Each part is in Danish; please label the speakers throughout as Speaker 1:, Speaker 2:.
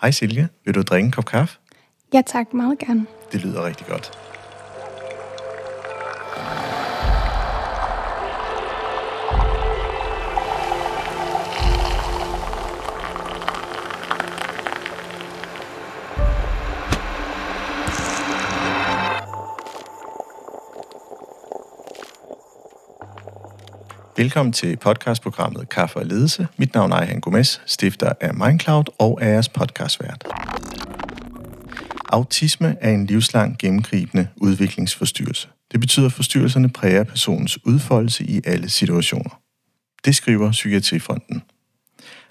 Speaker 1: Hej Silje, vil du drikke en kop kaffe?
Speaker 2: Ja tak, meget gerne.
Speaker 1: Det lyder rigtig godt. Velkommen til podcastprogrammet Kaffe og Ledelse. Mit navn er Ejhan Gomes, stifter af Mindcloud og er jeres podcastvært. Autisme er en livslang gennemgribende udviklingsforstyrrelse. Det betyder, at forstyrrelserne præger personens udfoldelse i alle situationer. Det skriver Psykiatrifonden.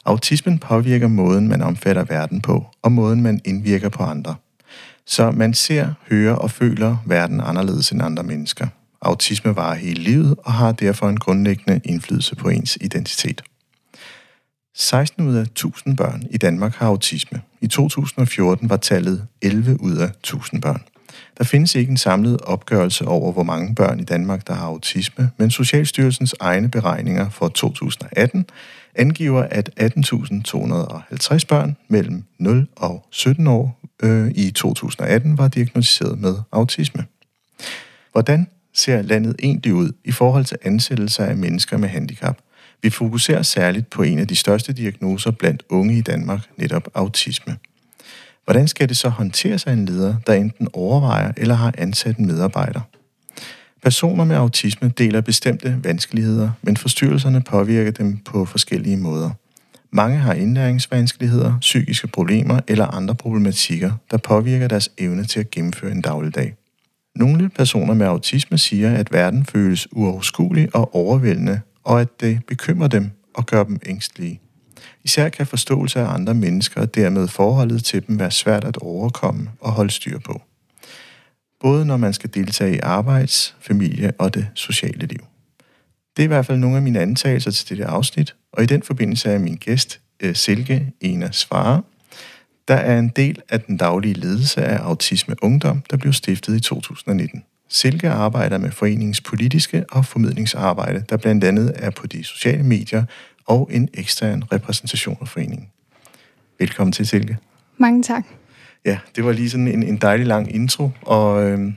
Speaker 1: Autismen påvirker måden, man omfatter verden på, og måden, man indvirker på andre. Så man ser, hører og føler verden anderledes end andre mennesker. Autisme varer hele livet og har derfor en grundlæggende indflydelse på ens identitet. 16 ud af 1000 børn i Danmark har autisme. I 2014 var tallet 11 ud af 1000 børn. Der findes ikke en samlet opgørelse over, hvor mange børn i Danmark, der har autisme, men Socialstyrelsens egne beregninger for 2018 angiver, at 18.250 børn mellem 0 og 17 år øh, i 2018 var diagnosticeret med autisme. Hvordan ser landet egentlig ud i forhold til ansættelser af mennesker med handicap? Vi fokuserer særligt på en af de største diagnoser blandt unge i Danmark, netop autisme. Hvordan skal det så håndteres af en leder, der enten overvejer eller har ansat en medarbejder? Personer med autisme deler bestemte vanskeligheder, men forstyrrelserne påvirker dem på forskellige måder. Mange har indlæringsvanskeligheder, psykiske problemer eller andre problematikker, der påvirker deres evne til at gennemføre en dagligdag. Nogle personer med autisme siger, at verden føles uoverskuelig og overvældende, og at det bekymrer dem og gør dem ængstlige. Især kan forståelse af andre mennesker og dermed forholdet til dem være svært at overkomme og holde styr på. Både når man skal deltage i arbejds, familie og det sociale liv. Det er i hvert fald nogle af mine antagelser til dette afsnit, og i den forbindelse er min gæst øh, Silke Ena Svare, der er en del af den daglige ledelse af Autisme Ungdom, der blev stiftet i 2019. Silke arbejder med foreningens politiske og formidlingsarbejde, der blandt andet er på de sociale medier og en ekstern repræsentation af foreningen. Velkommen til, Silke.
Speaker 2: Mange tak.
Speaker 1: Ja, det var lige sådan en, en dejlig lang intro, og øh,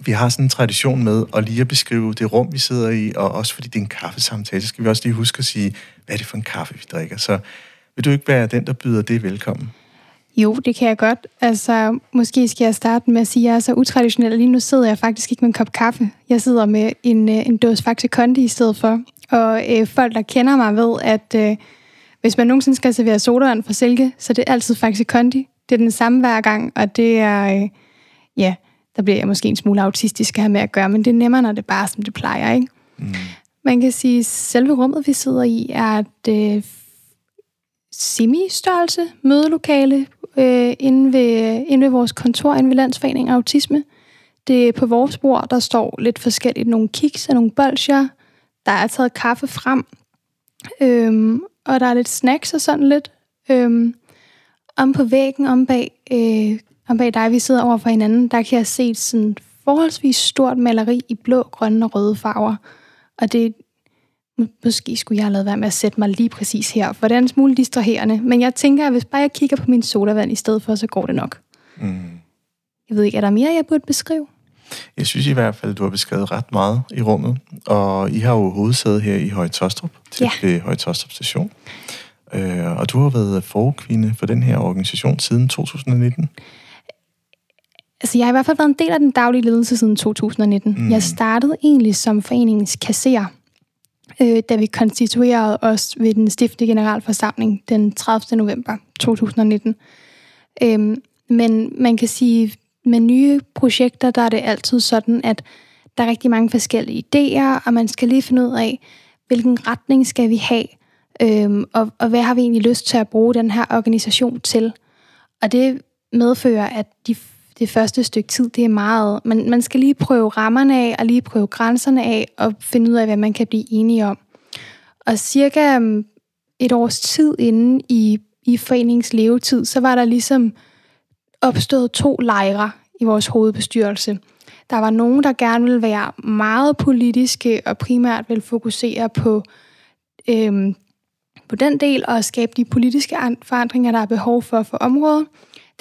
Speaker 1: vi har sådan en tradition med at lige at beskrive det rum, vi sidder i, og også fordi det er en kaffesamtale, så skal vi også lige huske at sige, hvad er det for en kaffe, vi drikker. Så vil du ikke være den, der byder det velkommen?
Speaker 2: Jo, det kan jeg godt. Altså, måske skal jeg starte med at sige, at jeg er så utraditionel. Lige nu sidder jeg faktisk ikke med en kop kaffe. Jeg sidder med en, øh, en dåse Faxe Kondi i stedet for. Og øh, folk, der kender mig, ved, at øh, hvis man nogensinde skal servere sodavand fra Silke, så det er altid Faxe Kondi. Det er den samme hver gang, og det er... Øh, ja, der bliver jeg måske en smule autistisk her med at gøre, men det er nemmere, når det bare er, som det plejer, ikke? Mm. Man kan sige, at selve rummet, vi sidder i, er et øh, semi-størrelse mødelokale øh, inde, ved, øh, inde ved vores kontor, inde ved Landsforening Autisme. Det er på vores bord, der står lidt forskelligt nogle kiks og nogle bolcher. Der er taget kaffe frem, øhm, og der er lidt snacks og sådan lidt. Øhm, om på væggen, om bag, øh, om bag dig, vi sidder over for hinanden, der kan jeg se sådan forholdsvis stort maleri i blå, grønne og røde farver. Og det måske skulle jeg have lavet være med at sætte mig lige præcis her, for det er en smule distraherende. Men jeg tænker, at hvis bare jeg kigger på min sodavand i stedet for, så går det nok. Mm. Jeg ved ikke, er der mere, jeg burde beskrive?
Speaker 1: Jeg synes i hvert fald, at du har beskrevet ret meget i rummet. Og I har jo hovedsæde her i Høje Tostrup, til ja. Høje Tostrup station. Øh, og du har været forkvinde for den her organisation siden 2019.
Speaker 2: Altså, jeg har i hvert fald været en del af den daglige ledelse siden 2019. Mm. Jeg startede egentlig som foreningens kasserer øh, da vi konstituerede os ved den stiftende generalforsamling den 30. november 2019. Øhm, men man kan sige, med nye projekter, der er det altid sådan, at der er rigtig mange forskellige idéer, og man skal lige finde ud af, hvilken retning skal vi have, øhm, og, og hvad har vi egentlig lyst til at bruge den her organisation til. Og det medfører, at de det første stykke tid, det er meget... Man, man skal lige prøve rammerne af, og lige prøve grænserne af, og finde ud af, hvad man kan blive enige om. Og cirka mm, et års tid inden i, i foreningens levetid, så var der ligesom opstået to lejre i vores hovedbestyrelse. Der var nogen, der gerne ville være meget politiske og primært ville fokusere på, øhm, på den del og skabe de politiske forandringer, der er behov for for området.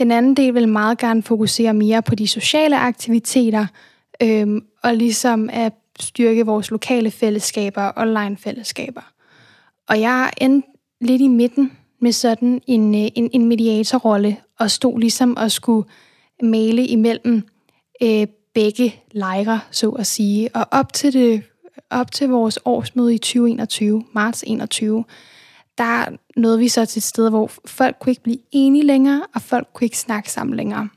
Speaker 2: Den anden del vil meget gerne fokusere mere på de sociale aktiviteter, øhm, og ligesom at styrke vores lokale fællesskaber og online fællesskaber. Og jeg er lidt i midten med sådan en, øh, en, en mediatorrolle, og stod ligesom og skulle male imellem øh, begge lejre, så at sige. Og op til, det, op til vores årsmøde i 2021, marts 21, der nåede vi så til et sted, hvor folk kunne ikke blive enige længere, og folk kunne ikke snakke sammen længere.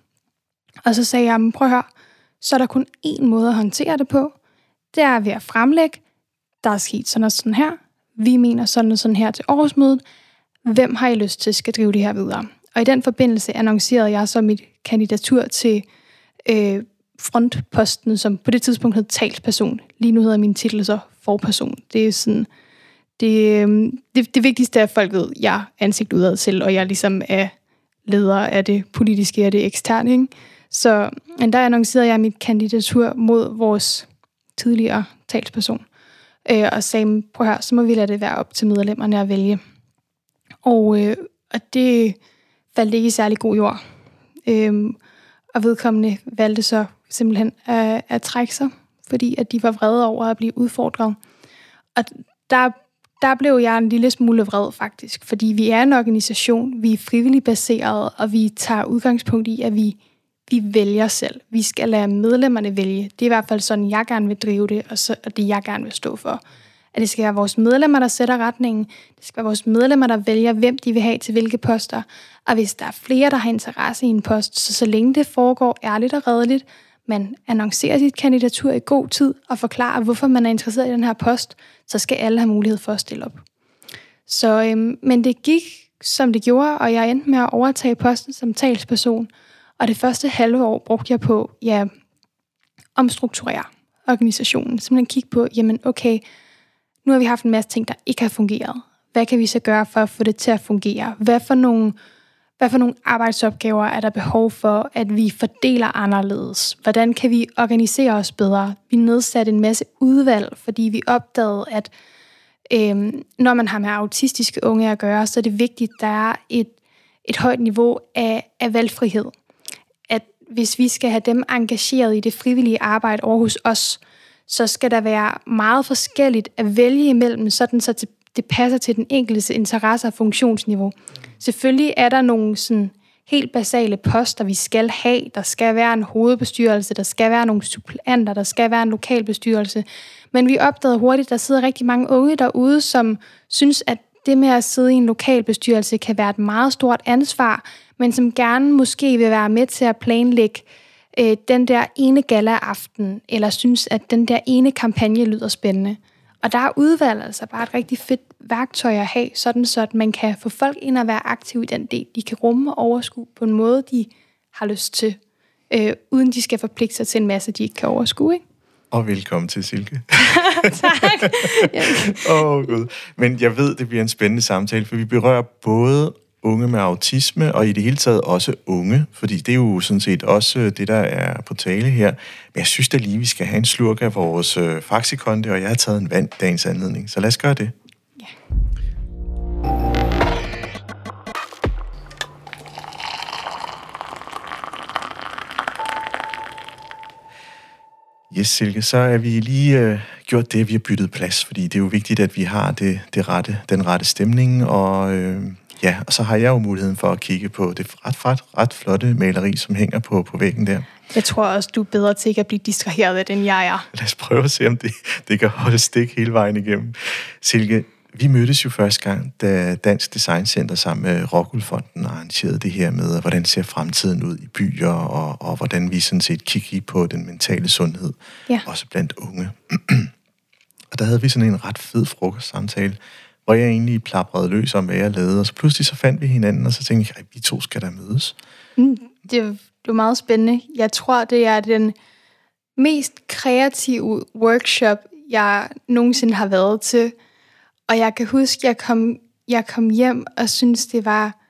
Speaker 2: Og så sagde jeg, prøv at høre, så er der kun én måde at håndtere det på. Det er ved at fremlægge, der er sket sådan og sådan her. Vi mener sådan og sådan her til årsmødet. Hvem har I lyst til skal drive det her videre? Og i den forbindelse annoncerede jeg så mit kandidatur til øh, frontposten, som på det tidspunkt hed talsperson. Lige nu hedder min titel så forperson. Det er sådan, det, øhm, det, det vigtigste er, at folk ved, at jeg er ansigt udad selv, og jeg ligesom er leder af det politiske og det eksterne. Ikke? Så men der annoncerede jeg mit kandidatur mod vores tidligere talsperson, øh, og sagde, prøv her, så må vi lade det være op til medlemmerne at vælge. Og, øh, og det faldt ikke i særlig god jord. Øh, og vedkommende valgte så simpelthen at, at trække sig, fordi at de var vrede over at blive udfordret. Og der, der blev jeg en lille smule vred faktisk, fordi vi er en organisation, vi er frivilligt baseret, og vi tager udgangspunkt i, at vi, vi vælger selv. Vi skal lade medlemmerne vælge. Det er i hvert fald sådan, jeg gerne vil drive det, og, så, og det jeg gerne vil stå for. At det skal være vores medlemmer, der sætter retningen. Det skal være vores medlemmer, der vælger, hvem de vil have til hvilke poster. Og hvis der er flere, der har interesse i en post, så så længe det foregår ærligt og redeligt, man annoncerer sit kandidatur i god tid og forklarer, hvorfor man er interesseret i den her post, så skal alle have mulighed for at stille op. Så, øhm, men det gik, som det gjorde, og jeg endte med at overtage posten som talsperson. Og det første halve år brugte jeg på, ja, omstrukturere organisationen. Simpelthen kigge på, jamen okay, nu har vi haft en masse ting, der ikke har fungeret. Hvad kan vi så gøre for at få det til at fungere? Hvad for nogle hvad for nogle arbejdsopgaver er der behov for, at vi fordeler anderledes? Hvordan kan vi organisere os bedre? Vi nedsatte en masse udvalg, fordi vi opdagede, at øhm, når man har med autistiske unge at gøre, så er det vigtigt, at der er et, et højt niveau af, af valgfrihed. At hvis vi skal have dem engageret i det frivillige arbejde over hos os, så skal der være meget forskelligt at vælge imellem, sådan så det passer til den enkeltes interesse og funktionsniveau. Selvfølgelig er der nogle sådan helt basale poster, vi skal have. Der skal være en hovedbestyrelse, der skal være nogle supplanter, der skal være en lokalbestyrelse. Men vi opdagede hurtigt, at der sidder rigtig mange unge derude, som synes, at det med at sidde i en lokalbestyrelse kan være et meget stort ansvar, men som gerne måske vil være med til at planlægge øh, den der ene gala-aften, eller synes, at den der ene kampagne lyder spændende. Og der er udvalg altså bare et rigtig fedt værktøj at have, sådan så at man kan få folk ind og være aktive i den del. De kan rumme og overskue på en måde, de har lyst til, øh, uden de skal forpligte sig til en masse, de ikke kan overskue. Ikke?
Speaker 1: Og velkommen til Silke.
Speaker 2: tak.
Speaker 1: Åh, oh, Gud. Men jeg ved, det bliver en spændende samtale, for vi berører både unge med autisme, og i det hele taget også unge, fordi det er jo sådan set også det, der er på tale her. Men jeg synes da lige, vi skal have en slurk af vores øh, faxikonde, og jeg har taget en vand dagens anledning, så lad os gøre det. Yes, Silke, så er vi lige øh, gjort det, vi har byttet plads, fordi det er jo vigtigt, at vi har det, det rette, den rette stemning, og øh, Ja, og så har jeg jo muligheden for at kigge på det ret, ret, ret flotte maleri, som hænger på, på væggen der.
Speaker 2: Jeg tror også, du er bedre til ikke at blive distraheret af den, jeg er.
Speaker 1: Lad os prøve at se, om det, det kan holde stik hele vejen igennem. Silke, vi mødtes jo første gang, da Dansk Design Center sammen med Rockwool arrangerede det her med, hvordan ser fremtiden ud i byer, og, og hvordan vi sådan set kigger på den mentale sundhed, ja. også blandt unge. og der havde vi sådan en ret fed frokostsamtale, hvor jeg egentlig plaprede løs om, hvad jeg lavede. Og så pludselig så fandt vi hinanden, og så tænkte jeg, at vi to skal da mødes.
Speaker 2: Mm, det, er, det var meget spændende. Jeg tror, det er den mest kreative workshop, jeg nogensinde har været til. Og jeg kan huske, jeg kom, jeg kom hjem og synes det var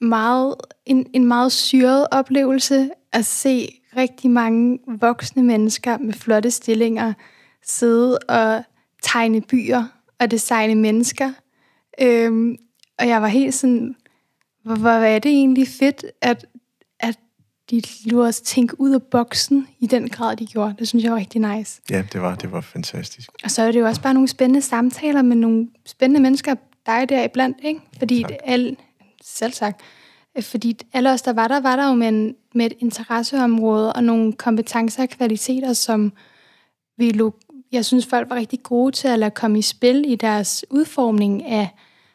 Speaker 2: meget, en, en meget syret oplevelse at se rigtig mange voksne mennesker med flotte stillinger sidde og tegne byer og designe mennesker. Øhm, og jeg var helt sådan, hvor, hvor er det egentlig fedt, at, at de lurede os tænke ud af boksen i den grad, de gjorde. Det synes jeg var rigtig nice.
Speaker 1: Ja, det var, det var fantastisk.
Speaker 2: Og så er det jo også bare nogle spændende samtaler med nogle spændende mennesker, dig der iblandt, ikke? Fordi
Speaker 1: Tak.
Speaker 2: det alle, selv sagt, fordi alle os, der var der, var der jo med, en, med et interesseområde og nogle kompetencer og kvaliteter, som vi lo- jeg synes, folk var rigtig gode til at lade komme i spil i deres udformning af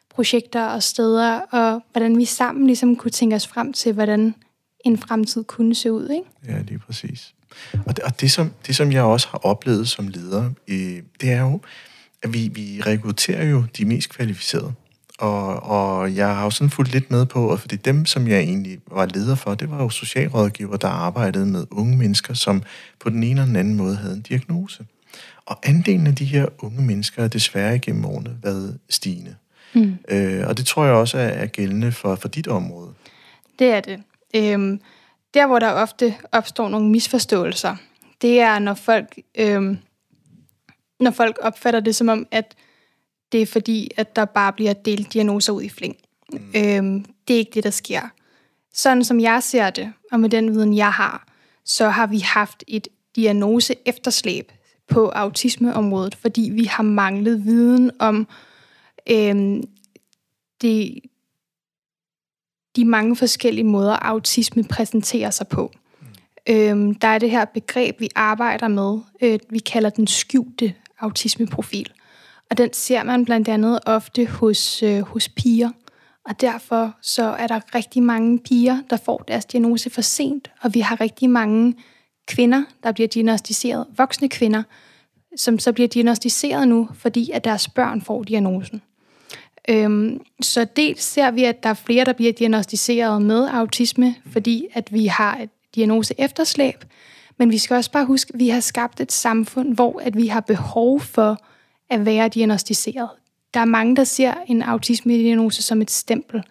Speaker 2: projekter og steder, og hvordan vi sammen ligesom kunne tænke os frem til, hvordan en fremtid kunne se ud. Ikke?
Speaker 1: Ja, lige præcis. Og det, og det, som, det, som jeg også har oplevet som leder, øh, det er jo, at vi, vi rekrutterer jo de mest kvalificerede. Og, og jeg har jo sådan fulgt lidt med på, at fordi dem, som jeg egentlig var leder for, det var jo socialrådgiver, der arbejdede med unge mennesker, som på den ene eller den anden måde havde en diagnose. Og andelen af de her unge mennesker er desværre igennem årene været stigende. Mm. Øh, og det tror jeg også er, er gældende for, for dit område.
Speaker 2: Det er det. Øhm, der, hvor der ofte opstår nogle misforståelser, det er, når folk, øhm, når folk opfatter det som om, at det er fordi, at der bare bliver delt diagnoser ud i fling. Mm. Øhm, det er ikke det, der sker. Sådan som jeg ser det, og med den viden, jeg har, så har vi haft et diagnose efterslæb på autismeområdet, fordi vi har manglet viden om øhm, det, de mange forskellige måder, autisme præsenterer sig på. Mm. Øhm, der er det her begreb, vi arbejder med. Øh, vi kalder den skjulte autismeprofil. Og den ser man blandt andet ofte hos, øh, hos piger. Og derfor så er der rigtig mange piger, der får deres diagnose for sent. Og vi har rigtig mange kvinder, der bliver diagnostiseret, voksne kvinder, som så bliver diagnostiseret nu, fordi at deres børn får diagnosen. Øhm, så dels ser vi, at der er flere, der bliver diagnostiseret med autisme, fordi at vi har et diagnose efterslæb. Men vi skal også bare huske, at vi har skabt et samfund, hvor at vi har behov for at være diagnostiseret. Der er mange, der ser en autisme-diagnose som et stempel.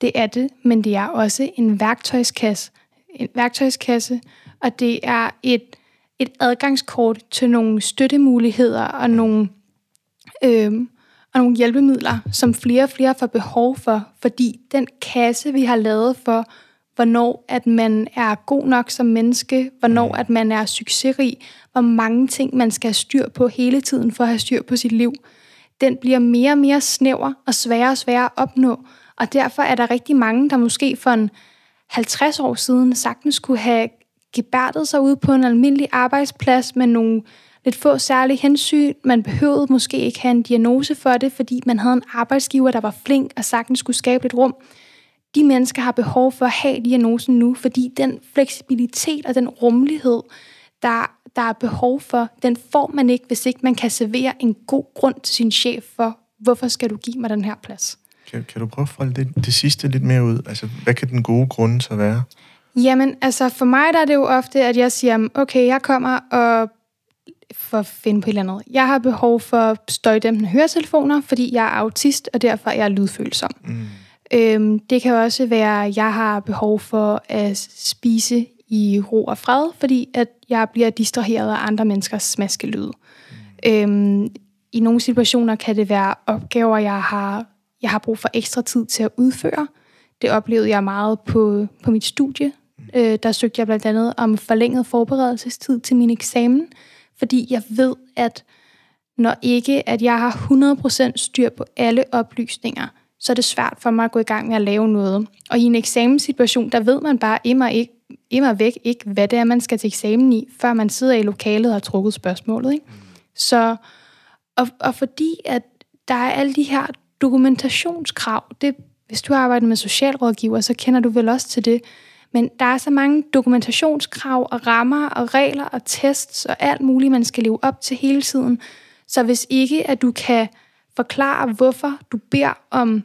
Speaker 2: Det er det, men det er også en værktøjskasse, en værktøjskasse og det er et, et adgangskort til nogle støttemuligheder og nogle, øhm, og nogle hjælpemidler, som flere og flere får behov for, fordi den kasse, vi har lavet for, hvornår at man er god nok som menneske, hvornår at man er succesrig, hvor mange ting man skal have styr på hele tiden for at have styr på sit liv, den bliver mere og mere snæver og sværere og sværere at opnå. Og derfor er der rigtig mange, der måske for en 50 år siden sagtens kunne have gebærdet sig ud på en almindelig arbejdsplads med nogle lidt få særlige hensyn. Man behøvede måske ikke have en diagnose for det, fordi man havde en arbejdsgiver, der var flink og sagtens skulle skabe et rum. De mennesker har behov for at have diagnosen nu, fordi den fleksibilitet og den rummelighed, der, der er behov for, den får man ikke, hvis ikke man kan servere en god grund til sin chef for, hvorfor skal du give mig den her plads.
Speaker 1: Kan, kan du prøve at folde det, det sidste lidt mere ud? Altså, hvad kan den gode grund så være?
Speaker 2: Jamen, altså for mig der er det jo ofte, at jeg siger, okay, jeg kommer og for at finde på et eller andet. Jeg har behov for støjdæmpende høretelefoner, fordi jeg er autist, og derfor er jeg lydfølsom. Mm. Øhm, det kan også være, at jeg har behov for at spise i ro og fred, fordi at jeg bliver distraheret af andre menneskers smaskelyd. Mm. Øhm, I nogle situationer kan det være opgaver, jeg har, jeg har brug for ekstra tid til at udføre. Det oplevede jeg meget på, på mit studie. Øh, der søgte jeg blandt andet om forlænget forberedelsestid til min eksamen, fordi jeg ved, at når ikke at jeg har 100% styr på alle oplysninger, så er det svært for mig at gå i gang med at lave noget. Og i en eksamenssituation, der ved man bare immer, ikke, immer væk ikke, hvad det er, man skal til eksamen i, før man sidder i lokalet og har trukket spørgsmålet. Ikke? Så, og, og fordi at der er alle de her dokumentationskrav, det, hvis du arbejder med socialrådgiver, så kender du vel også til det, men der er så mange dokumentationskrav og rammer og regler og tests og alt muligt, man skal leve op til hele tiden. Så hvis ikke, at du kan forklare, hvorfor du beder om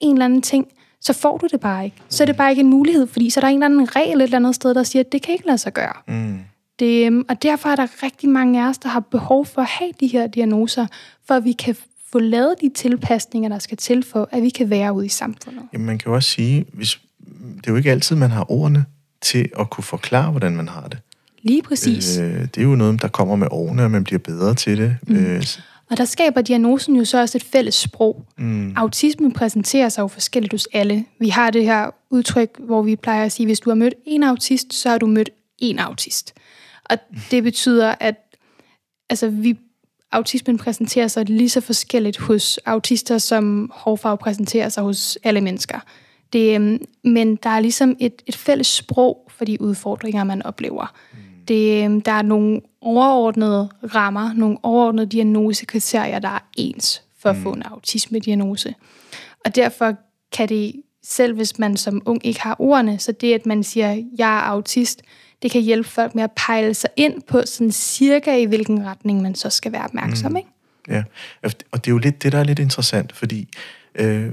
Speaker 2: en eller anden ting, så får du det bare ikke. Så er det bare ikke en mulighed, fordi så er der en eller anden regel et eller andet sted, der siger, at det kan ikke lade sig gøre. Mm. Det, øhm, og derfor er der rigtig mange af os, der har behov for at have de her diagnoser, for at vi kan få lavet de tilpasninger, der skal til for, at vi kan være ude i samfundet.
Speaker 1: Jamen, man kan jo også sige, hvis, det er jo ikke altid, man har ordene til at kunne forklare, hvordan man har det.
Speaker 2: Lige præcis.
Speaker 1: Øh, det er jo noget, der kommer med årene, og man bliver bedre til det. Mm. Øh,
Speaker 2: Og der skaber diagnosen jo så også et fælles sprog. Mm. Autismen præsenterer sig jo forskelligt hos alle. Vi har det her udtryk, hvor vi plejer at sige, hvis du har mødt en autist, så har du mødt en autist. Og det betyder, at altså, vi, autismen præsenterer sig lige så forskelligt hos autister, som hårfarve præsenterer sig hos alle mennesker. Det, øhm, men der er ligesom et, et fælles sprog for de udfordringer, man oplever. Mm. Det, øhm, der er nogle overordnede rammer, nogle overordnede diagnosekriterier, der er ens for at mm. få en autisme-diagnose. Og derfor kan det, selv hvis man som ung ikke har ordene, så det, at man siger, jeg er autist, det kan hjælpe folk med at pejle sig ind på sådan cirka i hvilken retning man så skal være opmærksom. Mm. Ikke?
Speaker 1: Ja, og det er jo lidt det, der er lidt interessant, fordi øh,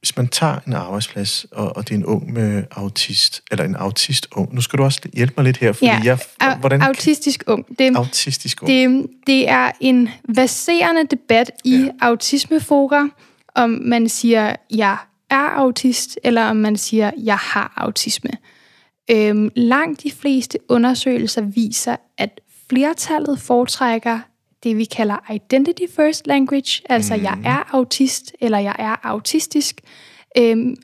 Speaker 1: hvis man tager en arbejdsplads, og, og det er en ung med autist, eller en autist ung, nu skal du også hjælpe mig lidt her, fordi
Speaker 2: ja,
Speaker 1: jeg...
Speaker 2: Hvordan, autistisk ung.
Speaker 1: Det, autistisk ung.
Speaker 2: Det, det er en baserende debat i ja. autismefora, om man siger, jeg er autist, eller om man siger, jeg har autisme. Øhm, langt de fleste undersøgelser viser, at flertallet foretrækker det, vi kalder identity first language, altså mm. jeg er autist, eller jeg er autistisk. Øhm,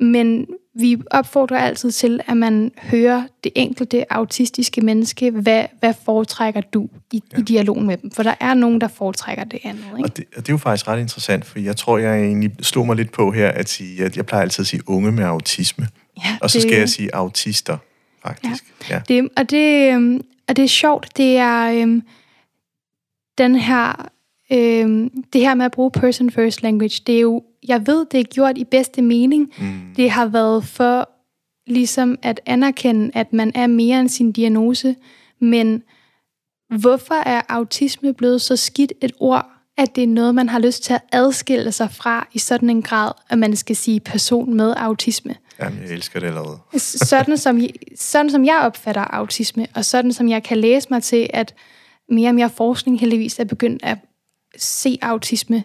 Speaker 2: men vi opfordrer altid til, at man hører det enkelte autistiske menneske, hvad, hvad foretrækker du i, ja. i dialogen med dem? For der er nogen, der foretrækker det andet. Ikke?
Speaker 1: Og, det, og det er jo faktisk ret interessant, for jeg tror, jeg egentlig slog mig lidt på her, at sige, at jeg plejer altid at sige unge med autisme. Ja, og så det, skal jeg sige autister, faktisk.
Speaker 2: Ja. Ja. Det, og, det, øhm, og det er sjovt, det er... Øhm, den her, øh, det her med at bruge person first language, det er jo, jeg ved, det er gjort i bedste mening. Mm. Det har været for ligesom at anerkende, at man er mere end sin diagnose, men hvorfor er autisme blevet så skidt et ord, at det er noget, man har lyst til at adskille sig fra i sådan en grad, at man skal sige person med autisme?
Speaker 1: Jamen, jeg elsker det allerede.
Speaker 2: sådan, som, sådan som jeg opfatter autisme, og sådan som jeg kan læse mig til, at mere og mere forskning heldigvis er begyndt at se autisme,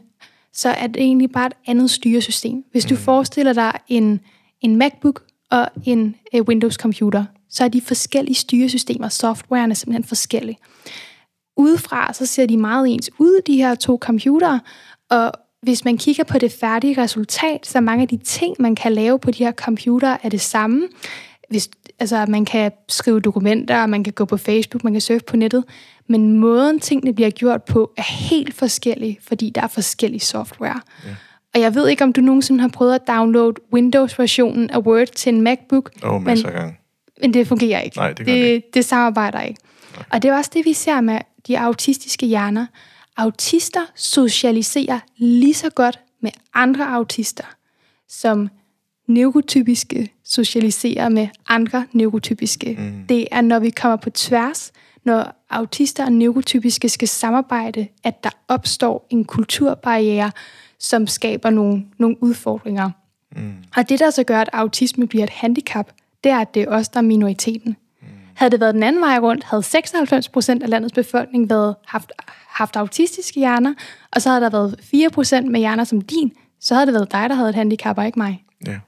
Speaker 2: så er det egentlig bare et andet styresystem. Hvis du mm. forestiller dig en, en MacBook og en uh, Windows-computer, så er de forskellige styresystemer, softwaren er simpelthen forskellige. Udefra så ser de meget ens ud, de her to computere, og hvis man kigger på det færdige resultat, så mange af de ting, man kan lave på de her computere, er det samme. Hvis, altså, man kan skrive dokumenter, man kan gå på Facebook, man kan surfe på nettet, men måden tingene bliver gjort på er helt forskellig, fordi der er forskellig software. Ja. Og jeg ved ikke, om du nogensinde har prøvet at downloade Windows-versionen af Word til en MacBook.
Speaker 1: Åh, oh, masser af gange.
Speaker 2: Men det fungerer ikke.
Speaker 1: Nej, det, det,
Speaker 2: det
Speaker 1: ikke.
Speaker 2: det samarbejder ikke. Nej. Og det er også det, vi ser med de autistiske hjerner. Autister socialiserer lige så godt med andre autister, som neurotypiske socialiserer med andre neurotypiske. Mm. Det er, når vi kommer på tværs, når autister og neurotypiske skal samarbejde, at der opstår en kulturbarriere, som skaber nogle, nogle udfordringer. Mm. Og det, der så gør, at autisme bliver et handicap, det er, at det er os, der er minoriteten. Mm. Havde det været den anden vej rundt, havde 96 procent af landets befolkning været, haft, haft autistiske hjerner, og så havde der været 4 procent med hjerner som din, så havde det været dig, der havde et handicap, og ikke mig.
Speaker 1: Ja,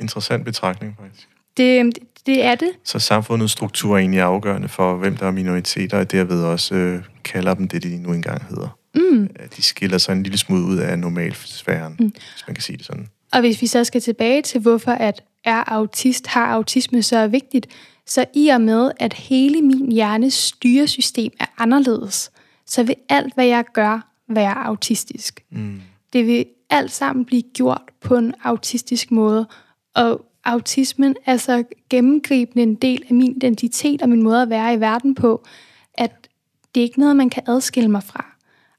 Speaker 1: interessant betragtning faktisk.
Speaker 2: Det, det er det.
Speaker 1: Så samfundets struktur er egentlig afgørende for, hvem der er minoriteter, og derved også øh, kalder dem det, de nu engang hedder. Mm. De skiller sig en lille smule ud af normalsfæren, mm. hvis man kan sige det sådan.
Speaker 2: Og hvis vi så skal tilbage til, hvorfor at er autist, har autisme, så er vigtigt, så i og med, at hele min hjernes styresystem er anderledes, så vil alt, hvad jeg gør, være autistisk. Mm. Det vil alt sammen blive gjort på en autistisk måde, og autismen er så gennemgribende en del af min identitet og min måde at være i verden på, at det er ikke noget, man kan adskille mig fra.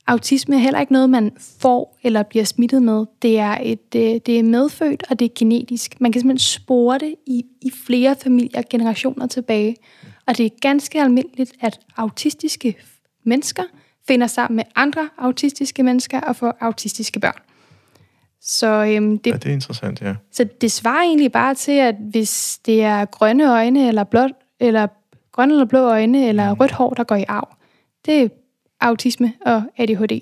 Speaker 2: Autisme er heller ikke noget, man får eller bliver smittet med. Det er, et, øh, det er medfødt, og det er genetisk. Man kan simpelthen spore det i, i flere familier generationer tilbage. Og det er ganske almindeligt, at autistiske mennesker finder sammen med andre autistiske mennesker og får autistiske børn.
Speaker 1: Så, øhm, det, ja, det er interessant, ja.
Speaker 2: Så det svarer egentlig bare til, at hvis det er grønne øjne, eller blå, eller grønne eller blå øjne, eller mm. rødt hår, der går i arv, det er autisme og ADHD.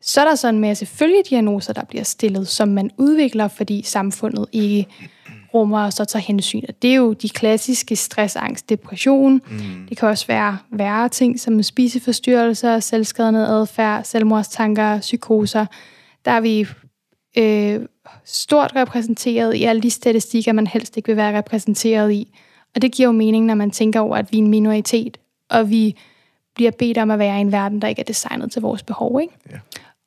Speaker 2: Så er der sådan en masse følgediagnoser, der bliver stillet, som man udvikler, fordi samfundet ikke rummer og så tager hensyn. Og det er jo de klassiske stress, angst, depression. Mm. Det kan også være værre ting som spiseforstyrrelser, selvskadende adfærd, selvmordstanker, psykoser. Der er vi øh, stort repræsenteret i alle de statistikker, man helst ikke vil være repræsenteret i. Og det giver jo mening, når man tænker over, at vi er en minoritet, og vi bliver bedt om at være i en verden, der ikke er designet til vores behov. Ikke? Ja.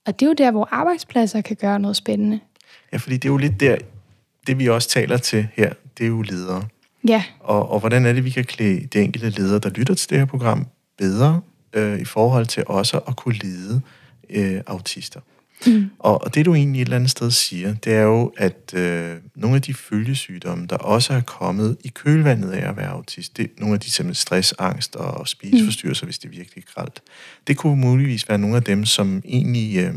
Speaker 2: Og det er jo der, hvor arbejdspladser kan gøre noget spændende.
Speaker 1: Ja, fordi det er jo lidt der, det vi også taler til her, det er jo ledere.
Speaker 2: Ja.
Speaker 1: Og, og hvordan er det, vi kan klæde de enkelte ledere, der lytter til det her program, bedre øh, i forhold til også at kunne lede øh, autister. Mm. Og, og det du egentlig et eller andet sted siger, det er jo, at øh, nogle af de følgesygdomme, der også er kommet i kølvandet af at være autist, det, nogle af de simpelthen stress, angst og spiseforstyrrelser, mm. hvis det er virkelig gralt, det kunne muligvis være nogle af dem, som egentlig øh,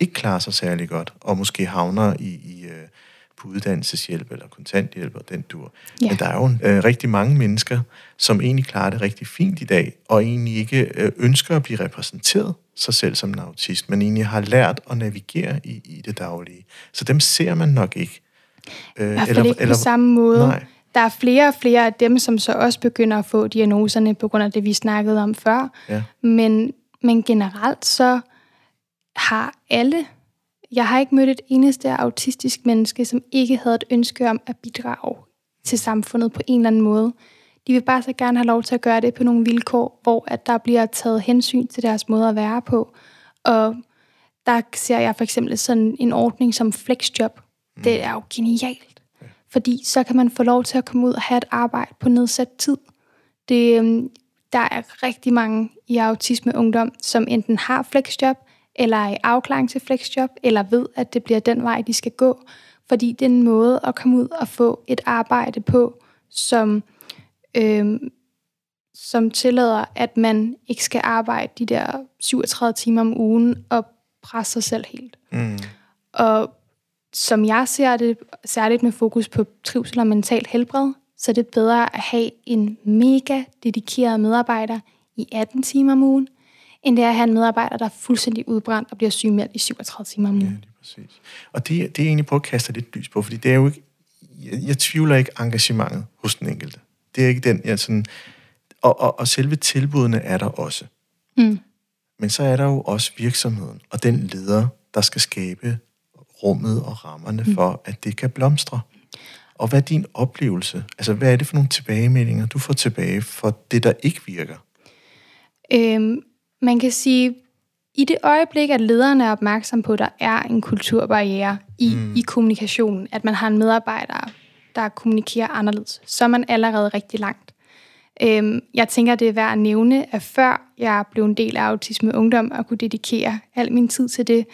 Speaker 1: ikke klarer sig særlig godt, og måske havner i, i øh, på uddannelseshjælp eller kontanthjælp og den dur. Ja. Men der er jo øh, rigtig mange mennesker, som egentlig klarer det rigtig fint i dag, og egentlig ikke øh, ønsker at blive repræsenteret sig selv som en autist, men egentlig har lært at navigere i, i det daglige. Så dem ser man nok ikke.
Speaker 2: Øh, I hvert fald ikke eller, på samme måde. Nej. Der er flere og flere af dem, som så også begynder at få diagnoserne på grund af det, vi snakkede om før. Ja. Men, men generelt så har alle jeg har ikke mødt et eneste autistisk menneske, som ikke havde et ønske om at bidrage til samfundet på en eller anden måde. De vil bare så gerne have lov til at gøre det på nogle vilkår, hvor at der bliver taget hensyn til deres måde at være på. Og der ser jeg for eksempel sådan en ordning som flexjob. Mm. Det er jo genialt. Fordi så kan man få lov til at komme ud og have et arbejde på nedsat tid. Det, øhm, der er rigtig mange i autisme ungdom, som enten har flexjob, eller er i afklaring til flexjob, eller ved, at det bliver den vej, de skal gå. Fordi det er en måde at komme ud og få et arbejde på, som, øh, som tillader, at man ikke skal arbejde de der 37 timer om ugen og presse sig selv helt. Mm. Og som jeg ser det, særligt med fokus på trivsel og mental helbred, så er det bedre at have en mega dedikeret medarbejder i 18 timer om ugen, end det er at have en medarbejder, der er fuldstændig udbrændt og bliver sygemeldt i 37 timer om ugen. Ja, det er
Speaker 1: præcis. Og det, det er egentlig på at kaste lidt lys på, fordi det er jo ikke, jeg, jeg tvivler ikke engagementet hos den enkelte. Det er ikke den, jeg sådan, og, og, og selve tilbudene er der også. Mm. Men så er der jo også virksomheden og den leder, der skal skabe rummet og rammerne mm. for, at det kan blomstre. Og hvad er din oplevelse? Altså, hvad er det for nogle tilbagemeldinger, du får tilbage for det, der ikke virker?
Speaker 2: Øhm, man kan sige, i det øjeblik, at lederne er opmærksom på, at der er en kulturbarriere i, mm. i kommunikationen, at man har en medarbejder, der kommunikerer anderledes, så er man allerede rigtig langt. Øhm, jeg tænker, det er værd at nævne, at før jeg blev en del af Autisme Ungdom og kunne dedikere al min tid til det,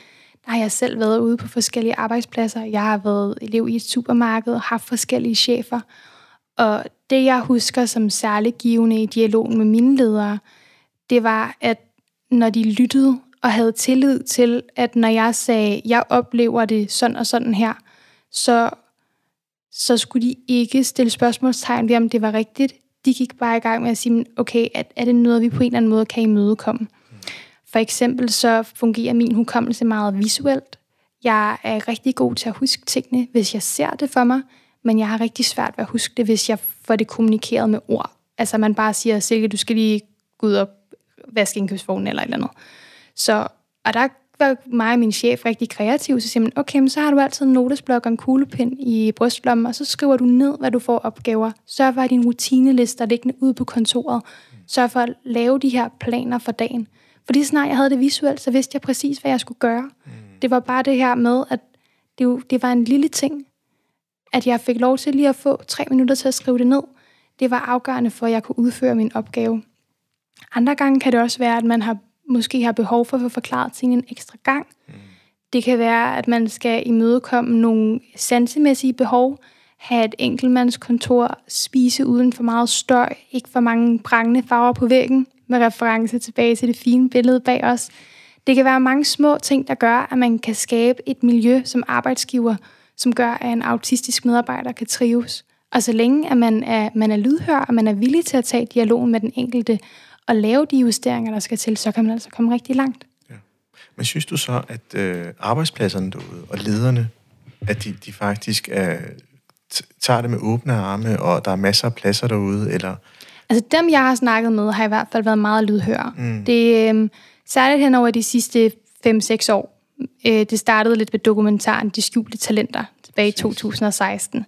Speaker 2: der har jeg selv været ude på forskellige arbejdspladser. Jeg har været elev i et supermarked og haft forskellige chefer. Og det, jeg husker som særligt givende i dialogen med mine ledere, det var, at når de lyttede og havde tillid til, at når jeg sagde, jeg oplever det sådan og sådan her, så, så skulle de ikke stille spørgsmålstegn ved, om det var rigtigt. De gik bare i gang med at sige, okay, er, er det noget, vi på en eller anden måde kan imødekomme? For eksempel så fungerer min hukommelse meget visuelt. Jeg er rigtig god til at huske tingene, hvis jeg ser det for mig, men jeg har rigtig svært ved at huske det, hvis jeg får det kommunikeret med ord. Altså man bare siger, Silke, du skal lige gå ud og vaske indkøbsvognen eller et eller andet. Så, og der var mig og min chef rigtig kreativ, så siger man, okay, men så har du altid en notesblok og en kuglepind i brystlommen, og så skriver du ned, hvad du får opgaver. Sørg for at din rutinelister liggende ude på kontoret. Sørg for at lave de her planer for dagen. Fordi snart jeg havde det visuelt, så vidste jeg præcis, hvad jeg skulle gøre. Mm. Det var bare det her med, at det, jo, det var en lille ting, at jeg fik lov til lige at få tre minutter til at skrive det ned. Det var afgørende for, at jeg kunne udføre min opgave. Andre gange kan det også være, at man har måske har behov for at få forklaret tingene en ekstra gang. Mm. Det kan være, at man skal imødekomme nogle sansemæssige behov, have et enkeltmandskontor, spise uden for meget støj, ikke for mange prangende farver på væggen, med reference tilbage til det fine billede bag os. Det kan være mange små ting, der gør, at man kan skabe et miljø som arbejdsgiver, som gør, at en autistisk medarbejder kan trives. Og så længe at man er, man er lydhør, og man er villig til at tage dialogen med den enkelte, og lave de justeringer, der skal til, så kan man altså komme rigtig langt. Ja.
Speaker 1: Men synes du så, at øh, arbejdspladserne derude og lederne, at de, de faktisk er tager det med åbne arme, og der er masser af pladser derude, eller...
Speaker 2: Altså dem, jeg har snakket med, har i hvert fald været meget lydhør. Mm. Det øh, særligt hen over de sidste 5-6 år. Øh, det startede lidt ved dokumentaren De skjulte talenter tilbage i 2016.